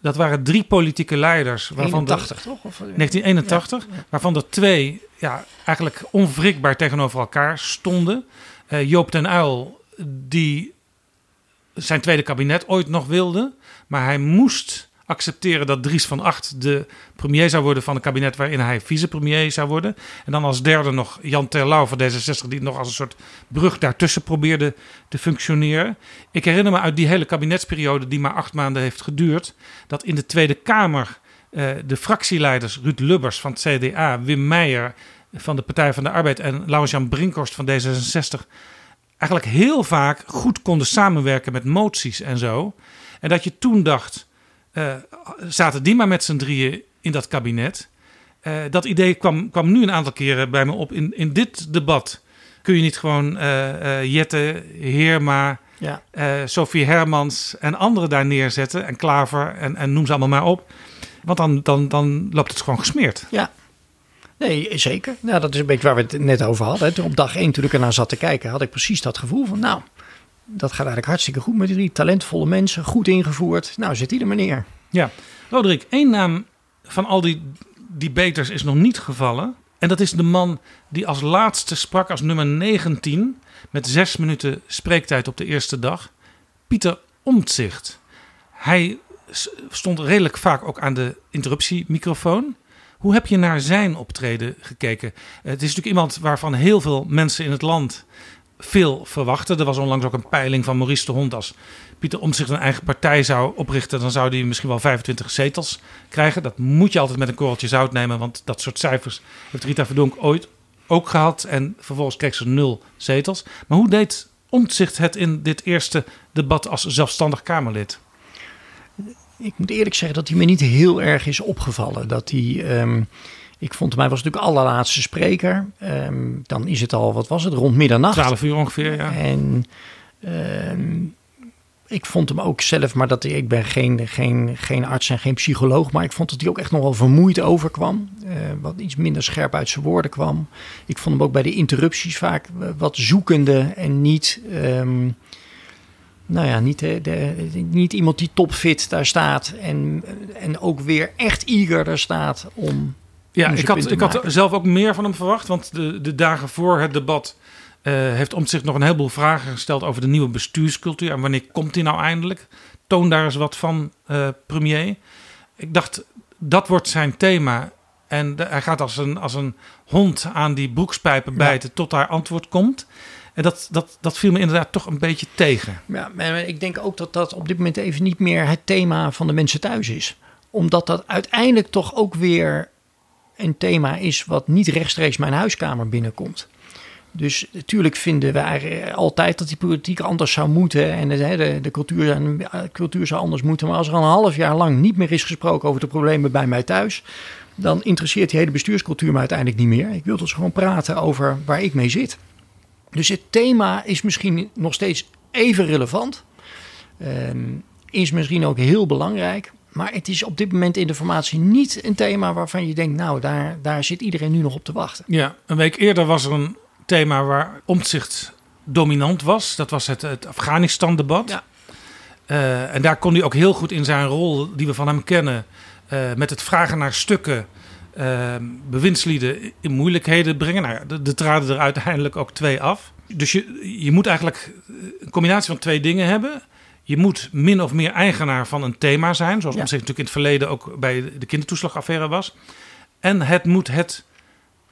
Dat waren drie politieke leiders. Waarvan de- 81 toch? Of, 1981. Waarvan er twee ja, eigenlijk onwrikbaar tegenover elkaar stonden. Eh, Joop den Uil, die zijn tweede kabinet ooit nog wilde. Maar hij moest accepteren dat Dries van Acht de premier zou worden van een kabinet waarin hij vicepremier zou worden. En dan als derde nog Jan Terlouw van D66, die nog als een soort brug daartussen probeerde te functioneren. Ik herinner me uit die hele kabinetsperiode, die maar acht maanden heeft geduurd, dat in de Tweede Kamer eh, de fractieleiders Ruud Lubbers van het CDA, Wim Meijer van de Partij van de Arbeid en Laurens-Jan Brinkhorst van D66 eigenlijk heel vaak goed konden samenwerken met moties en zo. En dat je toen dacht, eh, zaten die maar met z'n drieën in dat kabinet. Eh, dat idee kwam, kwam nu een aantal keren bij me op. In, in dit debat kun je niet gewoon eh, Jette, Heerma, Ja. Sophie Hermans en anderen daar neerzetten. En Klaver en, en noem ze allemaal maar op. Want dan, dan, dan loopt het gewoon gesmeerd. Ja. Nee, zeker. Nou, dat is een beetje waar we het net over hadden. Toen op dag één, toen ik ernaar zat te kijken, had ik precies dat gevoel van, nou, dat gaat eigenlijk hartstikke goed met die talentvolle mensen, goed ingevoerd. Nou, zit die er maar. Ja, Roderick, één naam van al die debaters is nog niet gevallen. En dat is de man die als laatste sprak als nummer 19 met zes minuten spreektijd op de eerste dag. Pieter Omtzigt. Hij stond redelijk vaak ook aan de interruptiemicrofoon. Hoe heb je naar zijn optreden gekeken? Het is natuurlijk iemand waarvan heel veel mensen in het land veel verwachten. Er was onlangs ook een peiling van Maurice de Hond. Als Pieter Omtzigt een eigen partij zou oprichten, dan zou hij misschien wel 25 zetels krijgen. Dat moet je altijd met een korreltje zout nemen, want dat soort cijfers heeft Rita Verdonk ooit ook gehad. En vervolgens kreeg ze nul zetels. Maar hoe deed Omtzigt het in dit eerste debat als zelfstandig Kamerlid? Ik moet eerlijk zeggen dat hij me niet heel erg is opgevallen. Dat hij, ehm, ik vond hem, hij was natuurlijk de allerlaatste spreker. Ehm, dan is het al, wat was het, rond middernacht. 12 uur ongeveer, ja. En ehm, ik vond hem ook zelf, maar dat, ik ben geen, geen, geen arts en geen psycholoog, maar ik vond dat hij ook echt nog wel vermoeid overkwam. Eh, wat iets minder scherp uit zijn woorden kwam. Ik vond hem ook bij de interrupties vaak eh, wat zoekende en niet... nou ja, niet, de, de- niet iemand die topfit daar staat en, en ook weer echt eager daar staat om. Ja, ik had, ik had zelf ook meer van hem verwacht. Want de, de dagen voor het debat eh, heeft Omtzigt nog een heleboel vragen gesteld over de nieuwe bestuurscultuur. En wanneer komt die nou eindelijk? Toon daar eens wat van, eh, premier. Ik dacht, dat wordt zijn thema. En de- hij gaat als een, als een hond aan die broekspijpen Ja. bijten tot daar antwoord komt. En dat, dat, dat viel me inderdaad toch een beetje tegen. Ja, maar ik denk ook dat dat op dit moment even niet meer het thema van de mensen thuis is. Omdat dat uiteindelijk toch ook weer een thema is wat niet rechtstreeks mijn huiskamer binnenkomt. Dus natuurlijk vinden wij altijd dat die politiek anders zou moeten en de, de, de cultuur, de cultuur zou anders moeten. Maar als er al een half jaar lang niet meer is gesproken over de problemen bij mij thuis, dan interesseert die hele bestuurscultuur me uiteindelijk niet meer. Ik wil dus gewoon praten over waar ik mee zit. Dus het thema is misschien nog steeds even relevant. Ehm, is misschien ook heel belangrijk. Maar het is op dit moment in de formatie niet een thema waarvan je denkt, nou, daar, daar zit iedereen nu nog op te wachten. Ja, een week eerder was er een thema waar Omtzigt dominant was. Dat was het, het Afghanistan-debat. Eh, en daar kon hij ook heel goed in zijn rol, die we van hem kennen, eh, met het vragen naar stukken, eh, bewindslieden in moeilijkheden brengen. Nou, er- er traden er uiteindelijk ook twee af. Dus je, je moet eigenlijk een combinatie van twee dingen hebben. Je moet min of meer eigenaar van een thema zijn, zoals Ja. Omtzigt natuurlijk in het verleden ook bij de kindertoeslagaffaire was. En het moet het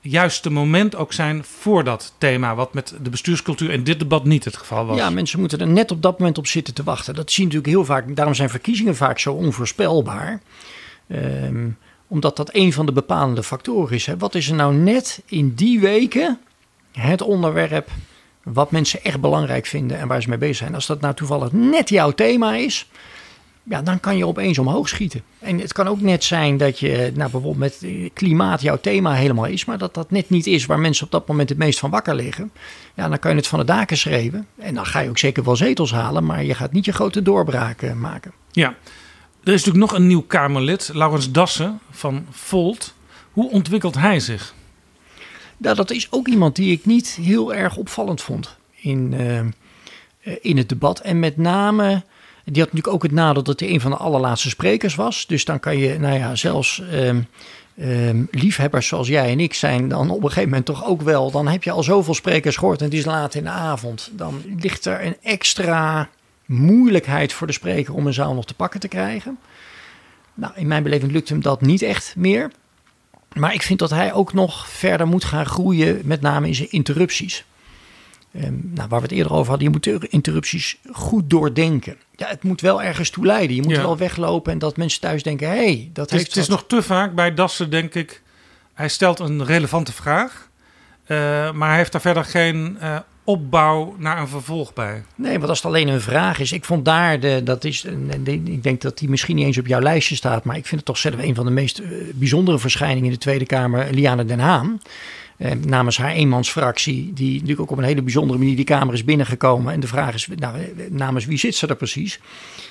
juiste moment ook zijn voor dat thema, wat met de bestuurscultuur in dit debat niet het geval was. Ja, mensen moeten er net op dat moment op zitten te wachten. Dat zie je natuurlijk heel vaak. Daarom zijn verkiezingen vaak zo onvoorspelbaar. Ehm, omdat dat een van de bepalende factoren is. Hè. Wat is er nou net in die weken het onderwerp wat mensen echt belangrijk vinden en waar ze mee bezig zijn? Als dat nou toevallig net jouw thema is, ja, dan kan je opeens omhoog schieten. En het kan ook net zijn dat je, nou bijvoorbeeld met eh, klimaat jouw thema helemaal is, maar dat dat net niet is waar mensen op dat moment het meest van wakker liggen. Ja, dan kan je het van de daken schreeuwen. En dan ga je ook zeker wel zetels halen, maar je gaat niet je grote doorbraken maken. Ja, er is natuurlijk nog een nieuw Kamerlid, Laurens Dassen van Volt. Hoe ontwikkelt hij zich? Nou, dat is ook iemand die ik niet heel erg opvallend vond in, eh, eh, in het debat. En met name, die had natuurlijk ook het nadeel dat hij een van de allerlaatste sprekers was. Dus dan kan je, nou ja, zelfs ehm, ehm, liefhebbers zoals jij en ik zijn dan op een gegeven moment toch ook wel. Dan heb je al zoveel sprekers gehoord en het is laat in de avond. Dan ligt er een extra moeilijkheid voor de spreker om een zaal nog te pakken te krijgen. Nou, in mijn beleving lukt hem dat niet echt meer. Maar ik vind dat hij ook nog verder moet gaan groeien, met name in zijn interrupties. Ehm, nou, waar we het eerder over hadden, je moet de interrupties goed doordenken. Ja, het moet wel ergens toe leiden. Je moet Ja. wel weglopen en dat mensen thuis denken: hé, hey, dat Het is, heeft het is nog te vaak bij Dassen, denk ik. Hij stelt een relevante vraag, eh, maar hij heeft daar verder geen eh, opbouw naar een vervolg bij. Nee, want als het alleen een vraag is. Ik vond daar, de, dat is, de- ik denk dat die misschien niet eens op jouw lijstje staat. Maar ik vind het toch zelf een van de meest eh, bijzondere verschijningen in de Tweede Kamer. Liane Den Haan. Eh, namens haar eenmansfractie. Die natuurlijk ook op een hele bijzondere manier die Kamer is binnengekomen. En de vraag is, nou, eh, namens wie zit ze er precies?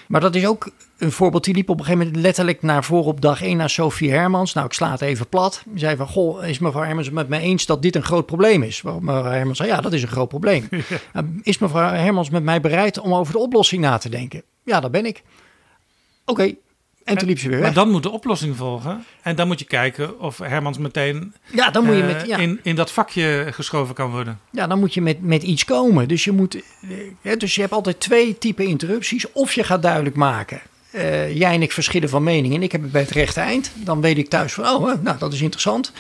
Maar dat is ook een voorbeeld. Die liep op een gegeven moment letterlijk naar voren op dag 1 naar Sophie Hermans. Nou, ik sla het even plat. Die zei van, goh, is mevrouw Hermans het met mij eens dat dit een groot probleem is? Waarop mevrouw Hermans zei, ja, dat is een groot probleem. Nou, Is mevrouw Hermans met mij bereid om over de oplossing na te denken? Ja, dat ben ik. Oké, en toen liep ze weer weg. Maar dan moet de oplossing volgen. En dan moet je kijken of Hermans meteen Ja, dan moet je eh, met- ja. in, in dat vakje geschoven kan worden. Ja, dan moet je met, met iets komen. Dus je, moet, eh, hè, dus je hebt altijd twee typen interrupties. Of je gaat duidelijk maken eh, jij en ik verschillen van mening en ik heb het bij het rechte eind, dan weet ik thuis van, oh, nou, dat is interessant.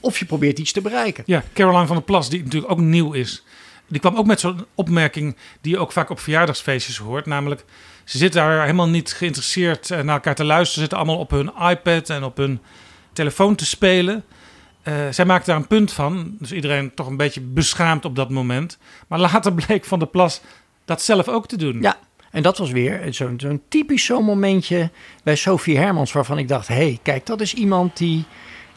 Of je probeert iets te bereiken. Ja, Caroline van der Plas, die natuurlijk ook nieuw is. Die kwam ook met zo'n opmerking die je ook vaak op verjaardagsfeestjes hoort. Namelijk, ze zitten daar helemaal niet geïnteresseerd eh, naar elkaar te luisteren. Ze zitten allemaal op hun iPad en op hun telefoon te spelen. Uh, zij maakte daar een punt van. Dus iedereen toch een beetje beschaamd op dat moment. Maar later bleek Van der Plas dat zelf ook te doen. Ja, en dat was weer zo'n zo'n typisch zo'n momentje bij Sophie Hermans... waarvan ik dacht, hé, hey, kijk, dat is iemand die,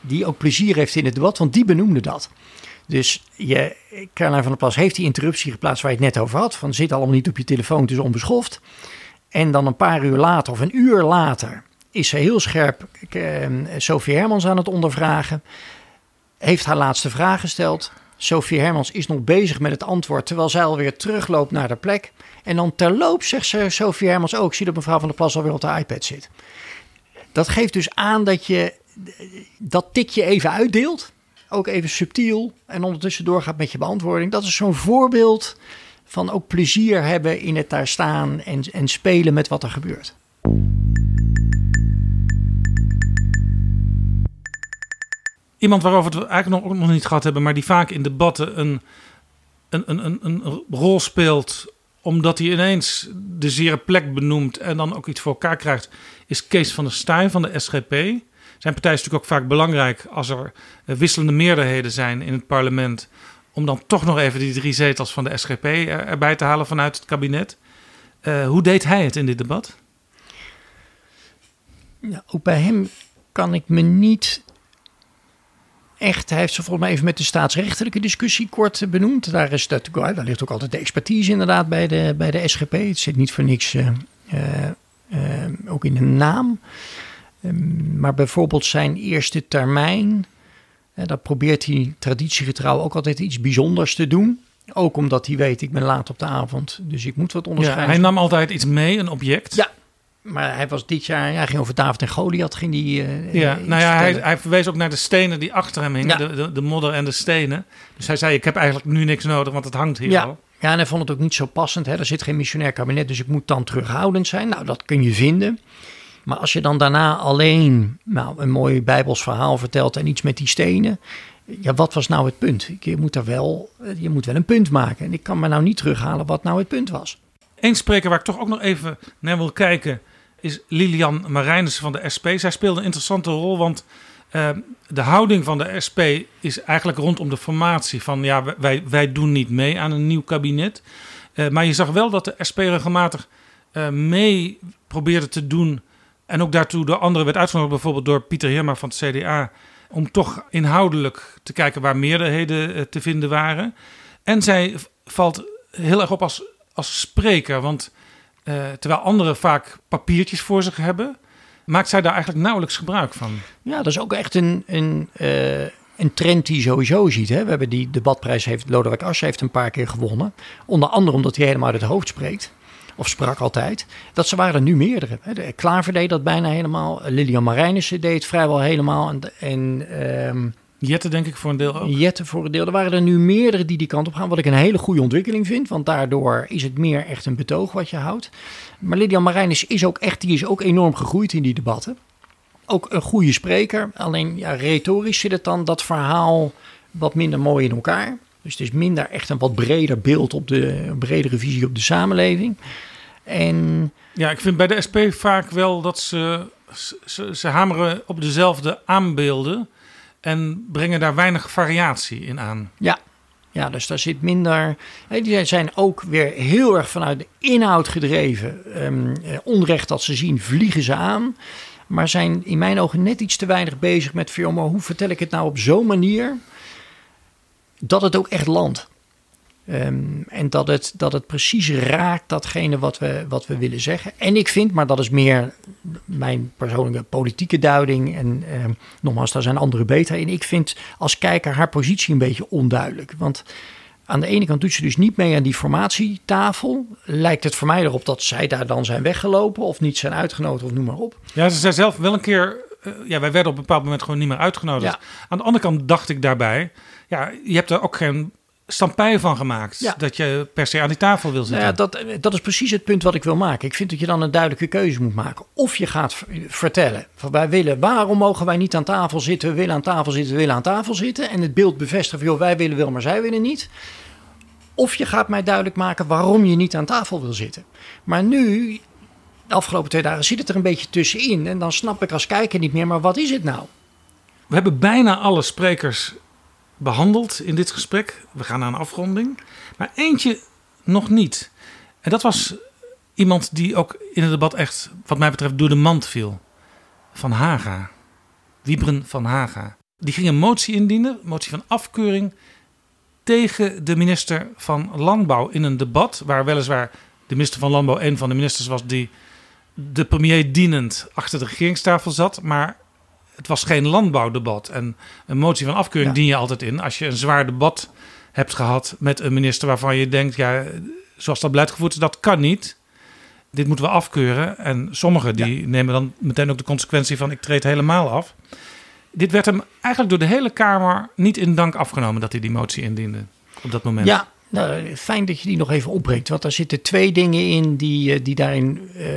die ook plezier heeft in het debat. Want die benoemde dat. Dus je, Caroline van der Plas heeft die interruptie geplaatst waar je het net over had. Van zit allemaal niet op je telefoon, het is onbeschoft. En dan een paar uur later of een uur later is ze heel scherp eh, Sophie Hermans aan het ondervragen. Heeft haar laatste vraag gesteld. Sophie Hermans is nog bezig met het antwoord, terwijl zij alweer terugloopt naar de plek. En dan terloops zegt ze, Sophie Hermans ook, oh, zie dat mevrouw van der Plas alweer op de iPad zit. Dat geeft dus aan dat je dat tikje even uitdeelt ook even subtiel en ondertussen doorgaat met je beantwoording. Dat is zo'n voorbeeld van ook plezier hebben in het daar staan en, en spelen met wat er gebeurt. Iemand waarover we het eigenlijk nog, nog niet gehad hebben, maar die vaak in debatten een, een, een, een, rol speelt omdat hij ineens de zere plek benoemt en dan ook iets voor elkaar krijgt, is Kees van der Staaij van de SGP. Zijn partij is natuurlijk ook vaak belangrijk als er wisselende meerderheden zijn in het parlement. Om dan toch nog even die drie zetels van de SGP erbij te halen vanuit het kabinet. Uh, hoe deed hij het in dit debat? Ook bij hem kan ik me niet echt. Hij heeft ze volgens mij even met de staatsrechtelijke discussie kort benoemd. Daar, is dat, daar ligt ook altijd de expertise inderdaad bij de, bij de SGP. Het zit niet voor niks ook in de naam. Ehm, maar bijvoorbeeld zijn eerste termijn, daar probeert hij traditiegetrouw ook altijd iets bijzonders te doen. Ook omdat hij weet, ik ben laat op de avond, dus ik moet wat onderscheiden. Ja, hij nam altijd iets mee, een object. Ja, maar hij was dit jaar, ja, ging over David en Goliath, ging die. Uh, ja, nou ja, hij, hij, verwees ook naar de stenen die achter hem hingen, de, de, de, modder en de stenen. Dus hij zei: Ik heb eigenlijk nu niks nodig, want het hangt hier ja. al. Ja, en hij vond het ook niet zo passend. Hè. Er zit geen missionair kabinet, dus ik moet dan terughoudend zijn. Nou, dat kun je vinden. Maar als je dan daarna alleen nou, een mooi Bijbels verhaal vertelt en iets met die stenen. Ja, wat was nou het punt? Je moet, er wel, je moet wel een punt maken. En ik kan me nou niet terughalen wat nou het punt was. Eén spreker waar ik toch ook nog even naar wil kijken is Lilian Marijnissen van de SP. Zij speelde een interessante rol, want uh, de houding van de SP is eigenlijk rondom de formatie van ja, wij, wij doen niet mee aan een nieuw kabinet. Uh, maar je zag wel dat de SP regelmatig uh, mee probeerde te doen en ook daartoe door anderen werd uitgenodigd, bijvoorbeeld door Pieter Heerma van het CDA, om toch inhoudelijk te kijken waar meerderheden eh, te vinden waren. En zij valt heel erg op als, als spreker, want uh, terwijl anderen vaak papiertjes voor zich hebben, maakt zij daar eigenlijk nauwelijks gebruik van. Ja, dat is ook echt een, een, uh, een trend die je sowieso ziet. Hè? We hebben die debatprijs, heeft Lodewijk heeft een paar keer gewonnen. Onder andere omdat hij helemaal uit het hoofd spreekt of sprak altijd, dat ze waren er nu meerdere. De Klaver deed dat bijna helemaal. Lilian Marijnissen deed het vrijwel helemaal. En, en um, Jette denk ik voor een deel ook. Jette voor een deel. Er waren er nu meerdere die die kant op gaan. Wat ik een hele goede ontwikkeling vind. Want daardoor is het meer echt een betoog wat je houdt. Maar Lilian Marijnissen is ook echt, die is ook enorm gegroeid in die debatten. Ook een goede spreker. Alleen ja, retorisch zit het dan dat verhaal wat minder mooi in elkaar. Dus het is minder echt een wat breder beeld op de een bredere visie op de samenleving. En ja, ik vind bij de SP vaak wel dat ze, ze, ze hameren op dezelfde aanbeelden en brengen daar weinig variatie in aan. Ja, ja, dus daar zit minder. Die zijn ook weer heel erg vanuit de inhoud gedreven. Um, onrecht dat ze zien, vliegen ze aan. Maar zijn in mijn ogen net iets te weinig bezig met. Maar hoe vertel ik het nou op zo'n manier dat het ook echt landt. Um, en dat het, dat het precies raakt datgene wat we, wat we willen zeggen. En ik vind, maar dat is meer mijn persoonlijke politieke duiding. En um, nogmaals, daar zijn anderen beter in. Ik vind als kijker haar positie een beetje onduidelijk. Want aan de ene kant doet ze dus niet mee aan die formatietafel. Lijkt het voor mij erop dat zij daar dan zijn weggelopen of niet zijn uitgenodigd of noem maar op. Ja, ze zei zelf wel een keer, ja, wij werden op een bepaald moment gewoon niet meer uitgenodigd. Ja. Aan de andere kant dacht ik daarbij, ja, je hebt er ook geen stampij van gemaakt. Dat je per se aan die tafel wil zitten. Nou ja, dat, dat is precies het punt wat ik wil maken. Ik vind dat je dan een duidelijke keuze moet maken. Of je gaat vertellen, van wij willen, waarom mogen wij niet aan tafel zitten? We willen aan tafel zitten, we willen aan tafel zitten. En het beeld bevestigen van, joh, wij willen wel, maar zij willen niet. Of je gaat mij duidelijk maken waarom je niet aan tafel wil zitten. Maar nu, de afgelopen twee dagen, zit het er een beetje tussenin. En dan snap ik als kijker niet meer, maar wat is het nou? We hebben bijna alle sprekers behandeld in dit gesprek. We gaan naar een afronding. Maar eentje nog niet. En dat was iemand die ook in het debat echt, wat mij betreft, door de mand viel. Van Haga. Wiebren van Haga. Die ging een motie indienen, motie van afkeuring, tegen de minister van Landbouw in een debat. Waar weliswaar de minister van Landbouw een van de ministers was die de premier dienend achter de regeringstafel zat. Maar het was geen landbouwdebat. En een motie van afkeuring dien je altijd in als je een zwaar debat hebt gehad met een minister waarvan je denkt, ja, zoals dat beleid gevoerd is, dat kan niet. Dit moeten we afkeuren. En sommigen die nemen dan meteen ook de consequentie van ik treed helemaal af. Dit werd hem eigenlijk door de hele Kamer niet in dank afgenomen dat hij die motie indiende op dat moment. Ja, nou, fijn dat je die nog even opbreekt. Want daar zitten twee dingen in die, eh, die daarin eh,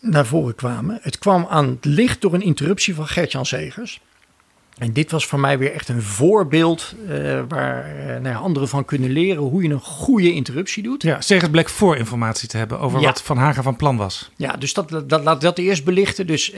naar voren kwamen. Het kwam aan het licht door een interruptie van Gertjan Segers. En dit was voor mij weer echt een voorbeeld eh, waar eh, nou ja, anderen van kunnen leren hoe je een goede interruptie doet. Ja, Segers bleek voor informatie te hebben over Ja. wat Van Haga van plan was. Ja, dus dat, dat, laat dat eerst belichten. Dus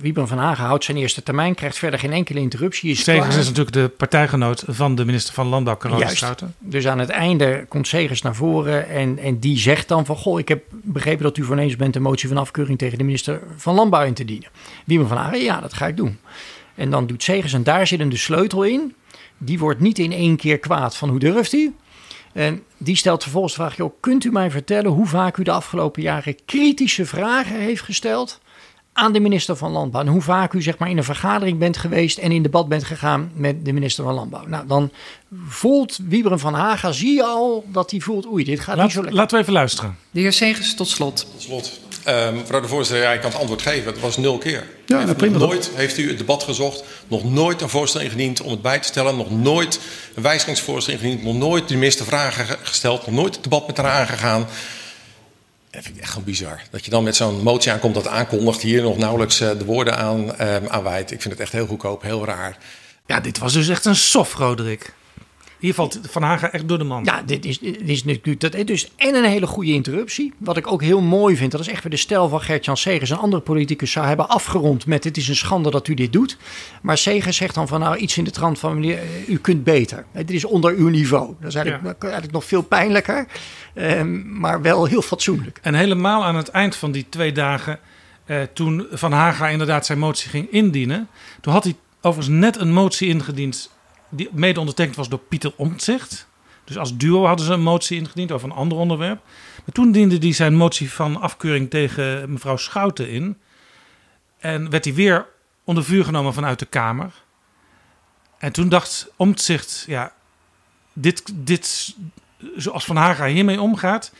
Wiebren van Hagen houdt zijn eerste termijn, krijgt verder geen enkele interruptie. Is Segers klaar. is natuurlijk de partijgenoot van de minister van Landbouw, Carola Juist. Schouten. Dus aan het einde komt Segers naar voren en, en die zegt dan van... Goh, ik heb begrepen dat u voorneens bent een motie van afkeuring tegen de minister van Landbouw in te dienen. Wiebren van Hagen, ja, dat ga ik doen. En dan doet Segers, en daar zit een de sleutel in. Die wordt niet in één keer kwaad van hoe durft u? En die stelt vervolgens de vraag, joh, kunt u mij vertellen hoe vaak u de afgelopen jaren kritische vragen heeft gesteld aan de minister van Landbouw? En hoe vaak u zeg maar in een vergadering bent geweest en in debat bent gegaan met de minister van Landbouw? Nou, dan voelt Wiebren van Haga, zie je al dat hij voelt, oei, dit gaat niet zo lekker. laten we even luisteren. De heer Segers, tot slot. Tot slot. Ehm, mevrouw de voorzitter, ja, ik kan het antwoord geven. Het was nul keer. Ja, nou, prima. nog nooit heeft u het debat gezocht. Nog nooit een voorstel ingediend om het bij te stellen. Nog nooit een wijzigingsvoorstel ingediend. Nog nooit de minister vragen ge- gesteld. Nog nooit het debat met haar aangegaan. Dat vind ik echt gewoon bizar. Dat je dan met zo'n motie aankomt dat aankondigt. Hier nog nauwelijks eh, de woorden aan, ehm aanwijdt. Ik vind het echt heel goedkoop, heel raar. Ja, dit was dus echt een soft, Roderick. Hier valt Van Haga echt door de man. Ja, dit is, dit is natuurlijk dat, dus en een hele goede interruptie. Wat ik ook heel mooi vind, dat is echt weer de stijl van Gert-Jan Segers. Een andere politicus zou hebben afgerond met het is een schande dat u dit doet. Maar Segers zegt dan van nou iets in de trant van meneer, eh, u kunt beter. Dit is onder uw niveau. Dat is eigenlijk, eigenlijk nog veel pijnlijker, ehm, maar wel heel fatsoenlijk. En helemaal aan het eind van die twee dagen, eh, toen Van Haga inderdaad zijn motie ging indienen, toen had hij overigens net een motie ingediend die mede ondertekend was door Pieter Omtzigt. Dus als duo hadden ze een motie ingediend over een ander onderwerp. Maar toen diende hij zijn motie van afkeuring tegen mevrouw Schouten in. En werd hij weer onder vuur genomen vanuit de Kamer. En toen dacht Omtzigt, ja, dit, dit, zoals Van Haga hiermee omgaat,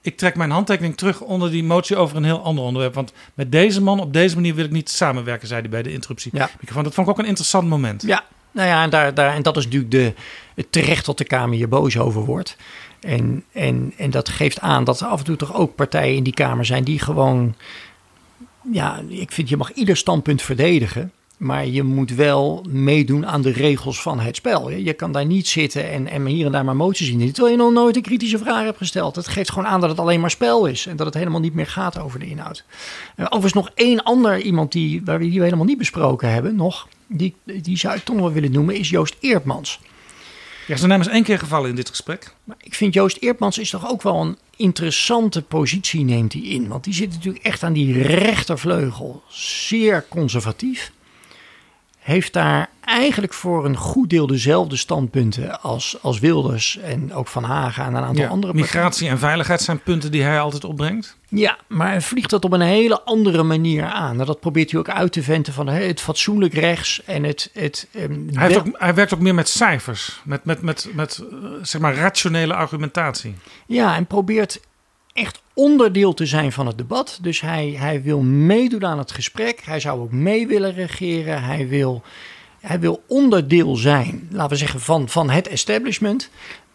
ik trek mijn handtekening terug onder die motie over een heel ander onderwerp. Want met deze man op deze manier wil ik niet samenwerken, zei hij bij de interruptie. Ja. Dat vond ik ook een interessant moment. Ja, nou ja, en, daar, en dat is natuurlijk de, het terecht dat de Kamer hier boos over wordt. En, en, en dat geeft aan dat er af en toe toch ook partijen in die Kamer zijn die gewoon. Ja, ik vind je mag ieder standpunt verdedigen. Maar je moet wel meedoen aan de regels van het spel. Je kan daar niet zitten en, en hier en daar maar moties in. Terwijl je nog nooit een kritische vraag hebt gesteld. Dat geeft gewoon aan dat het alleen maar spel is. En dat het helemaal niet meer gaat over de inhoud. En overigens nog één ander iemand die, waar we, die helemaal niet besproken hebben. Nog, die, die zou ik toch nog wel willen noemen. Is Joost Eertmans. Ja, zijn naam is één keer gevallen in dit gesprek. Maar ik vind Joost Eertmans is toch ook wel een interessante positie neemt hij in. Want die zit natuurlijk echt aan die rechtervleugel. Zeer conservatief. Heeft daar eigenlijk voor een goed deel dezelfde standpunten als, als Wilders en ook Van Haga en een aantal Ja, andere partijen. migratie en veiligheid zijn punten die hij altijd opbrengt. Ja, maar hij vliegt dat op een hele andere manier aan. En dat probeert hij ook uit te venten van het fatsoenlijk rechts en het... het ehm, Hij, heeft wel- ook, hij werkt ook meer met cijfers, met, met, met, met eh, zeg maar rationele argumentatie. Ja, en probeert echt onderdeel te zijn van het debat. Dus hij, hij wil meedoen aan het gesprek. Hij zou ook mee willen regeren. Hij wil Hij wil onderdeel zijn, laten we zeggen, van, van het establishment.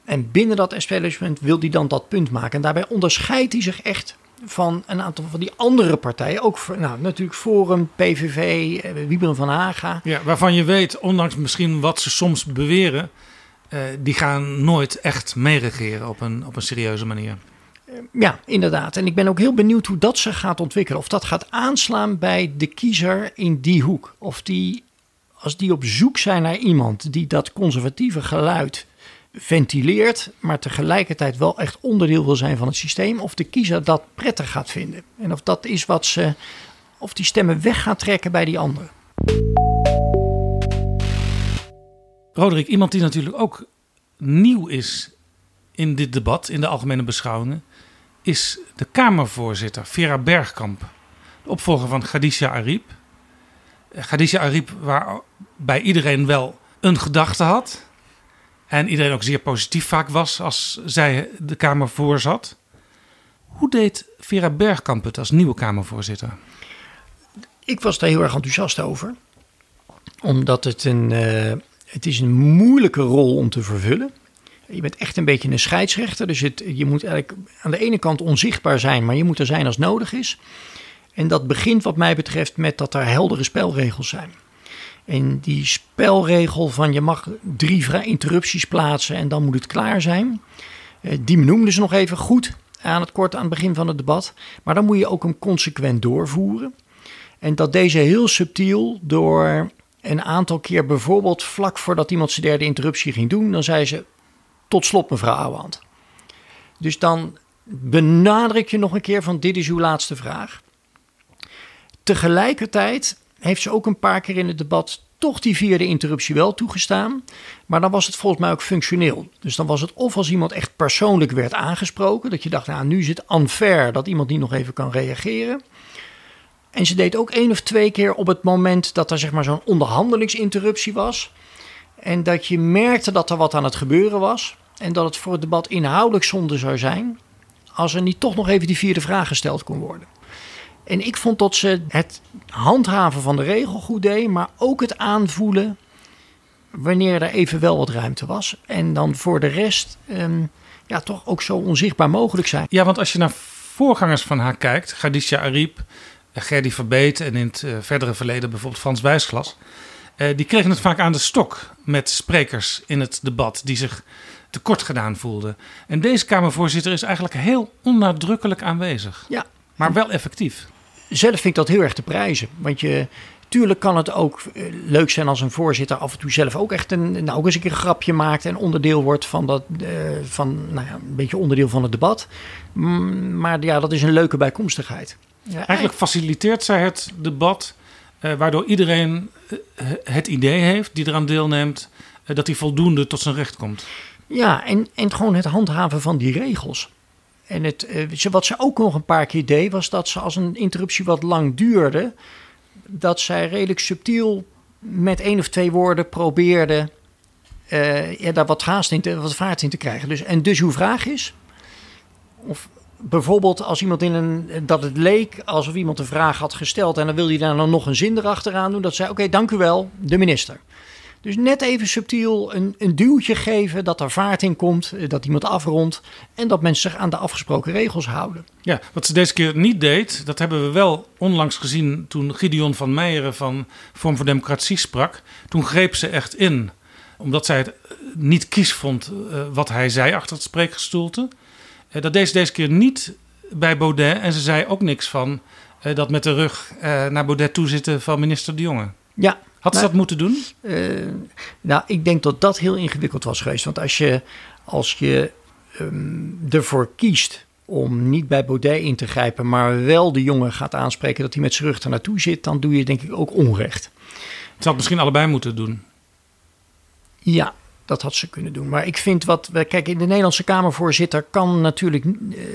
En binnen dat establishment wil hij dan dat punt maken. En daarbij onderscheidt hij zich echt van een aantal van die andere partijen. Ook voor, nou, natuurlijk Forum, PVV, eh, Wieberen van Haga. Ja, waarvan je weet, ondanks misschien wat ze soms beweren, uh, die gaan nooit echt meeregeren op een, op een serieuze manier. Ja, inderdaad. En ik ben ook heel benieuwd hoe dat zich gaat ontwikkelen. Of dat gaat aanslaan bij de kiezer in die hoek. Of die, als die op zoek zijn naar iemand die dat conservatieve geluid ventileert, maar tegelijkertijd wel echt onderdeel wil zijn van het systeem, of de kiezer dat prettig gaat vinden. En of dat is wat ze, of die stemmen weg gaat trekken bij die anderen. Roderick, iemand die natuurlijk ook nieuw is in dit debat, in de algemene beschouwingen, is de Kamervoorzitter Vera Bergkamp, de opvolger van Khadija Ariep. Khadija Ariep, waarbij iedereen wel een gedachte had. En iedereen ook zeer positief vaak was als zij de Kamer voorzat. Hoe deed Vera Bergkamp het als nieuwe Kamervoorzitter? Ik was daar heel erg enthousiast over. Omdat het een, uh, het is een moeilijke rol om te vervullen. Je bent echt een beetje een scheidsrechter. Dus je moet eigenlijk aan de ene kant onzichtbaar zijn, maar je moet er zijn als nodig is. En dat begint wat mij betreft met dat er heldere spelregels zijn. En die spelregel van je mag drie interrupties plaatsen en dan moet het klaar zijn. Eh, die noemden ze nog even goed aan het kort aan het begin van het debat. Maar dan moet je ook hem consequent doorvoeren. En dat deze heel subtiel door een aantal keer bijvoorbeeld vlak voordat iemand zijn derde interruptie ging doen, dan zei ze tot slot mevrouw Ouwehand. Dus dan benadruk je nog een keer van dit is uw laatste vraag. Tegelijkertijd heeft ze ook een paar keer in het debat toch die vierde interruptie wel toegestaan. Maar dan was het volgens mij ook functioneel. Dus dan was het of als iemand echt persoonlijk werd aangesproken, dat je dacht, nou nu is het unfair dat iemand niet nog even kan reageren. En ze deed ook één of twee keer op het moment dat er zeg maar zo'n onderhandelingsinterruptie was. En dat je merkte dat er wat aan het gebeuren was. En dat het voor het debat inhoudelijk zonde zou zijn. als er niet toch nog even die vierde vraag gesteld kon worden. En ik vond dat ze het handhaven van de regel goed deed, maar ook het aanvoelen wanneer er even wel wat ruimte was. En dan voor de rest um, ja, toch ook zo onzichtbaar mogelijk zijn. Ja, want als je naar voorgangers van haar kijkt, Gadisha Ariep, Gerdy Verbeet en in het uh, verdere verleden bijvoorbeeld Frans Wijsglas. Uh, die kregen het vaak aan de stok met sprekers in het debat die zich tekort gedaan voelden. En deze Kamervoorzitter is eigenlijk heel onnadrukkelijk aanwezig. Ja. Maar wel effectief zelf vind ik dat heel erg te prijzen. Want je, tuurlijk kan het ook eh, leuk zijn als een voorzitter af en toe zelf ook echt een, nou, ook eens een keer een grapje maakt en onderdeel wordt van dat, uh, van, nou ja, een beetje onderdeel van het debat. Maar ja, dat is een leuke bijkomstigheid. Ja, eigenlijk faciliteert zij het debat, uh, waardoor iedereen het idee heeft die eraan deelneemt, dat hij voldoende tot zijn recht komt. Ja, en, en gewoon het handhaven van die regels. En het, eh, wat ze ook nog een paar keer deed, was dat ze als een interruptie wat lang duurde, dat zij redelijk subtiel met één of twee woorden probeerde ja, daar wat haast in te, wat vaart in te krijgen. Dus, en dus uw vraag is, of bijvoorbeeld als iemand in een, dat het leek alsof iemand een vraag had gesteld en dan wilde hij daar dan nog een zin erachteraan doen, dat zei, oké, dank u wel, de minister. Dus net even subtiel een, een duwtje geven dat er vaart in komt, eh, dat iemand afrondt en dat mensen zich aan de afgesproken regels houden. Ja, wat ze deze keer niet deed, dat hebben we wel onlangs gezien toen Gideon van Meijeren van Vorm voor Democratie sprak. Toen greep ze echt in, omdat zij het eh, niet kies vond uh, wat hij zei achter het spreekgestoelte. Uh, dat deed ze deze keer niet bij Baudet en ze zei ook niks van uh, dat met de rug naar Baudet toe zitten van minister De Jonge. Ja, had ze dat moeten doen? Uh, nou, ik denk dat dat heel ingewikkeld was geweest. Want als je, als je um, ervoor kiest om niet bij Baudet in te grijpen, maar wel de jongen gaat aanspreken dat hij met zijn rug er naartoe zit, dan doe je denk ik ook onrecht. Het had misschien allebei moeten doen. Ja, dat had ze kunnen doen. Maar ik vind wat. Kijk, in de Nederlandse Kamervoorzitter kan natuurlijk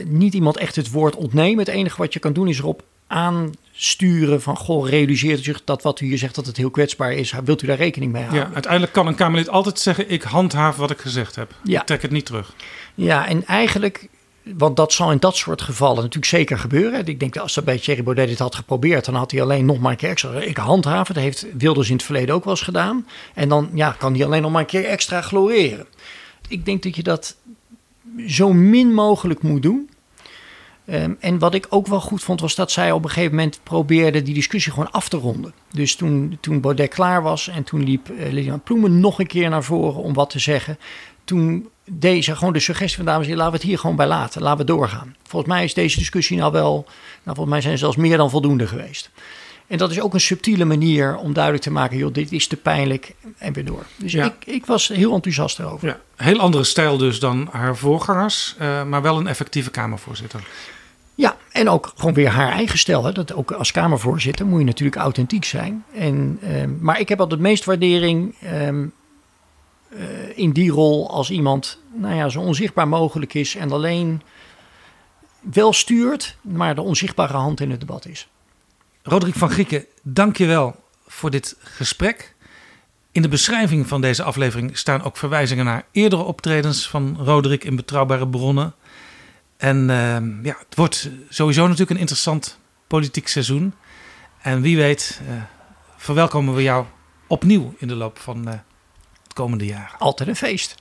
niet iemand echt het woord ontnemen. Het enige wat je kan doen is erop aansturen van goh, realiseert u zich dat wat u hier zegt dat het heel kwetsbaar is. Wilt u daar rekening mee houden? Ja, uiteindelijk kan een Kamerlid altijd zeggen ik handhaaf wat ik gezegd heb. Ja. Ik trek het niet terug. Ja, en eigenlijk want dat zal in dat soort gevallen natuurlijk zeker gebeuren. Ik denk dat als dat bij Thierry Baudet dit had geprobeerd, dan had hij alleen nog maar een keer extra. Ik handhaven, dat heeft Wilders in het verleden ook wel eens gedaan. En dan ja, kan hij alleen nog maar een keer extra gloreren. Ik denk dat je dat zo min mogelijk moet doen. Um, en wat ik ook wel goed vond, was dat zij op een gegeven moment probeerde die discussie gewoon af te ronden. Dus toen, toen Baudet klaar was en toen liep uh, Lilian Ploemen nog een keer naar voren om wat te zeggen. Toen deze gewoon de suggestie van dames en heren, laten we het hier gewoon bij laten. Laten we doorgaan. Volgens mij is deze discussie nou wel, nou volgens mij zijn ze zelfs meer dan voldoende geweest. En dat is ook een subtiele manier om duidelijk te maken, joh, dit is te pijnlijk en weer door. Dus ik, ik was heel enthousiast erover. Ja, heel andere stijl dus dan haar voorgangers, uh, maar wel een effectieve Kamervoorzitter. Ja, en ook gewoon weer haar eigen stijl. Hè. Dat ook als Kamervoorzitter moet je natuurlijk authentiek zijn. En, uh, maar ik heb altijd meest waardering um, uh, in die rol als iemand nou ja, zo onzichtbaar mogelijk is en alleen wel stuurt, maar de onzichtbare hand in het debat is. Roderick van Grieken, dank je wel voor dit gesprek. In de beschrijving van deze aflevering staan ook verwijzingen naar eerdere optredens van Roderick in betrouwbare bronnen. En uh, ja, het wordt sowieso natuurlijk een interessant politiek seizoen. En wie weet, uh, verwelkomen we jou opnieuw in de loop van uh, het komende jaar. Altijd een feest.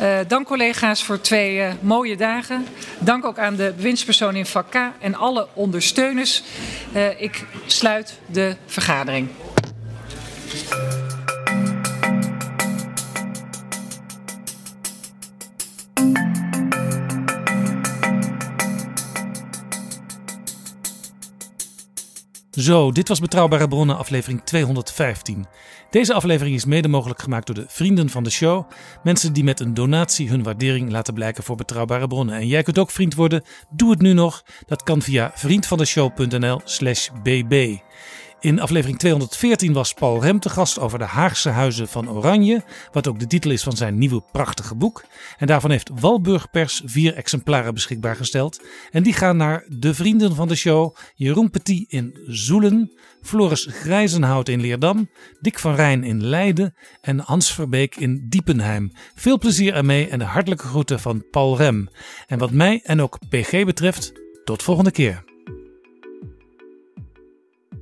Uh, dank collega's voor twee uh, mooie dagen. Dank ook aan de bewindspersoon in vak K en alle ondersteuners. Uh, ik sluit de vergadering. Zo, dit was Betrouwbare Bronnen, aflevering 215. Deze aflevering is mede mogelijk gemaakt door de vrienden van de show. Mensen die met een donatie hun waardering laten blijken voor Betrouwbare Bronnen. En jij kunt ook vriend worden. Doe het nu nog. Dat kan via vriendvandeshow.nl/slash bb. In aflevering 214 was Paul Rem te gast over de Haagse Huizen van Oranje, wat ook de titel is van zijn nieuwe prachtige boek. En daarvan heeft Walburg Pers vier exemplaren beschikbaar gesteld. En die gaan naar de vrienden van de show: Jeroen Petit in Zoelen, Floris Grijzenhout in Leerdam, Dick van Rijn in Leiden en Hans Verbeek in Diepenheim. Veel plezier ermee en de hartelijke groeten van Paul Rem. En wat mij en ook PG betreft, tot volgende keer.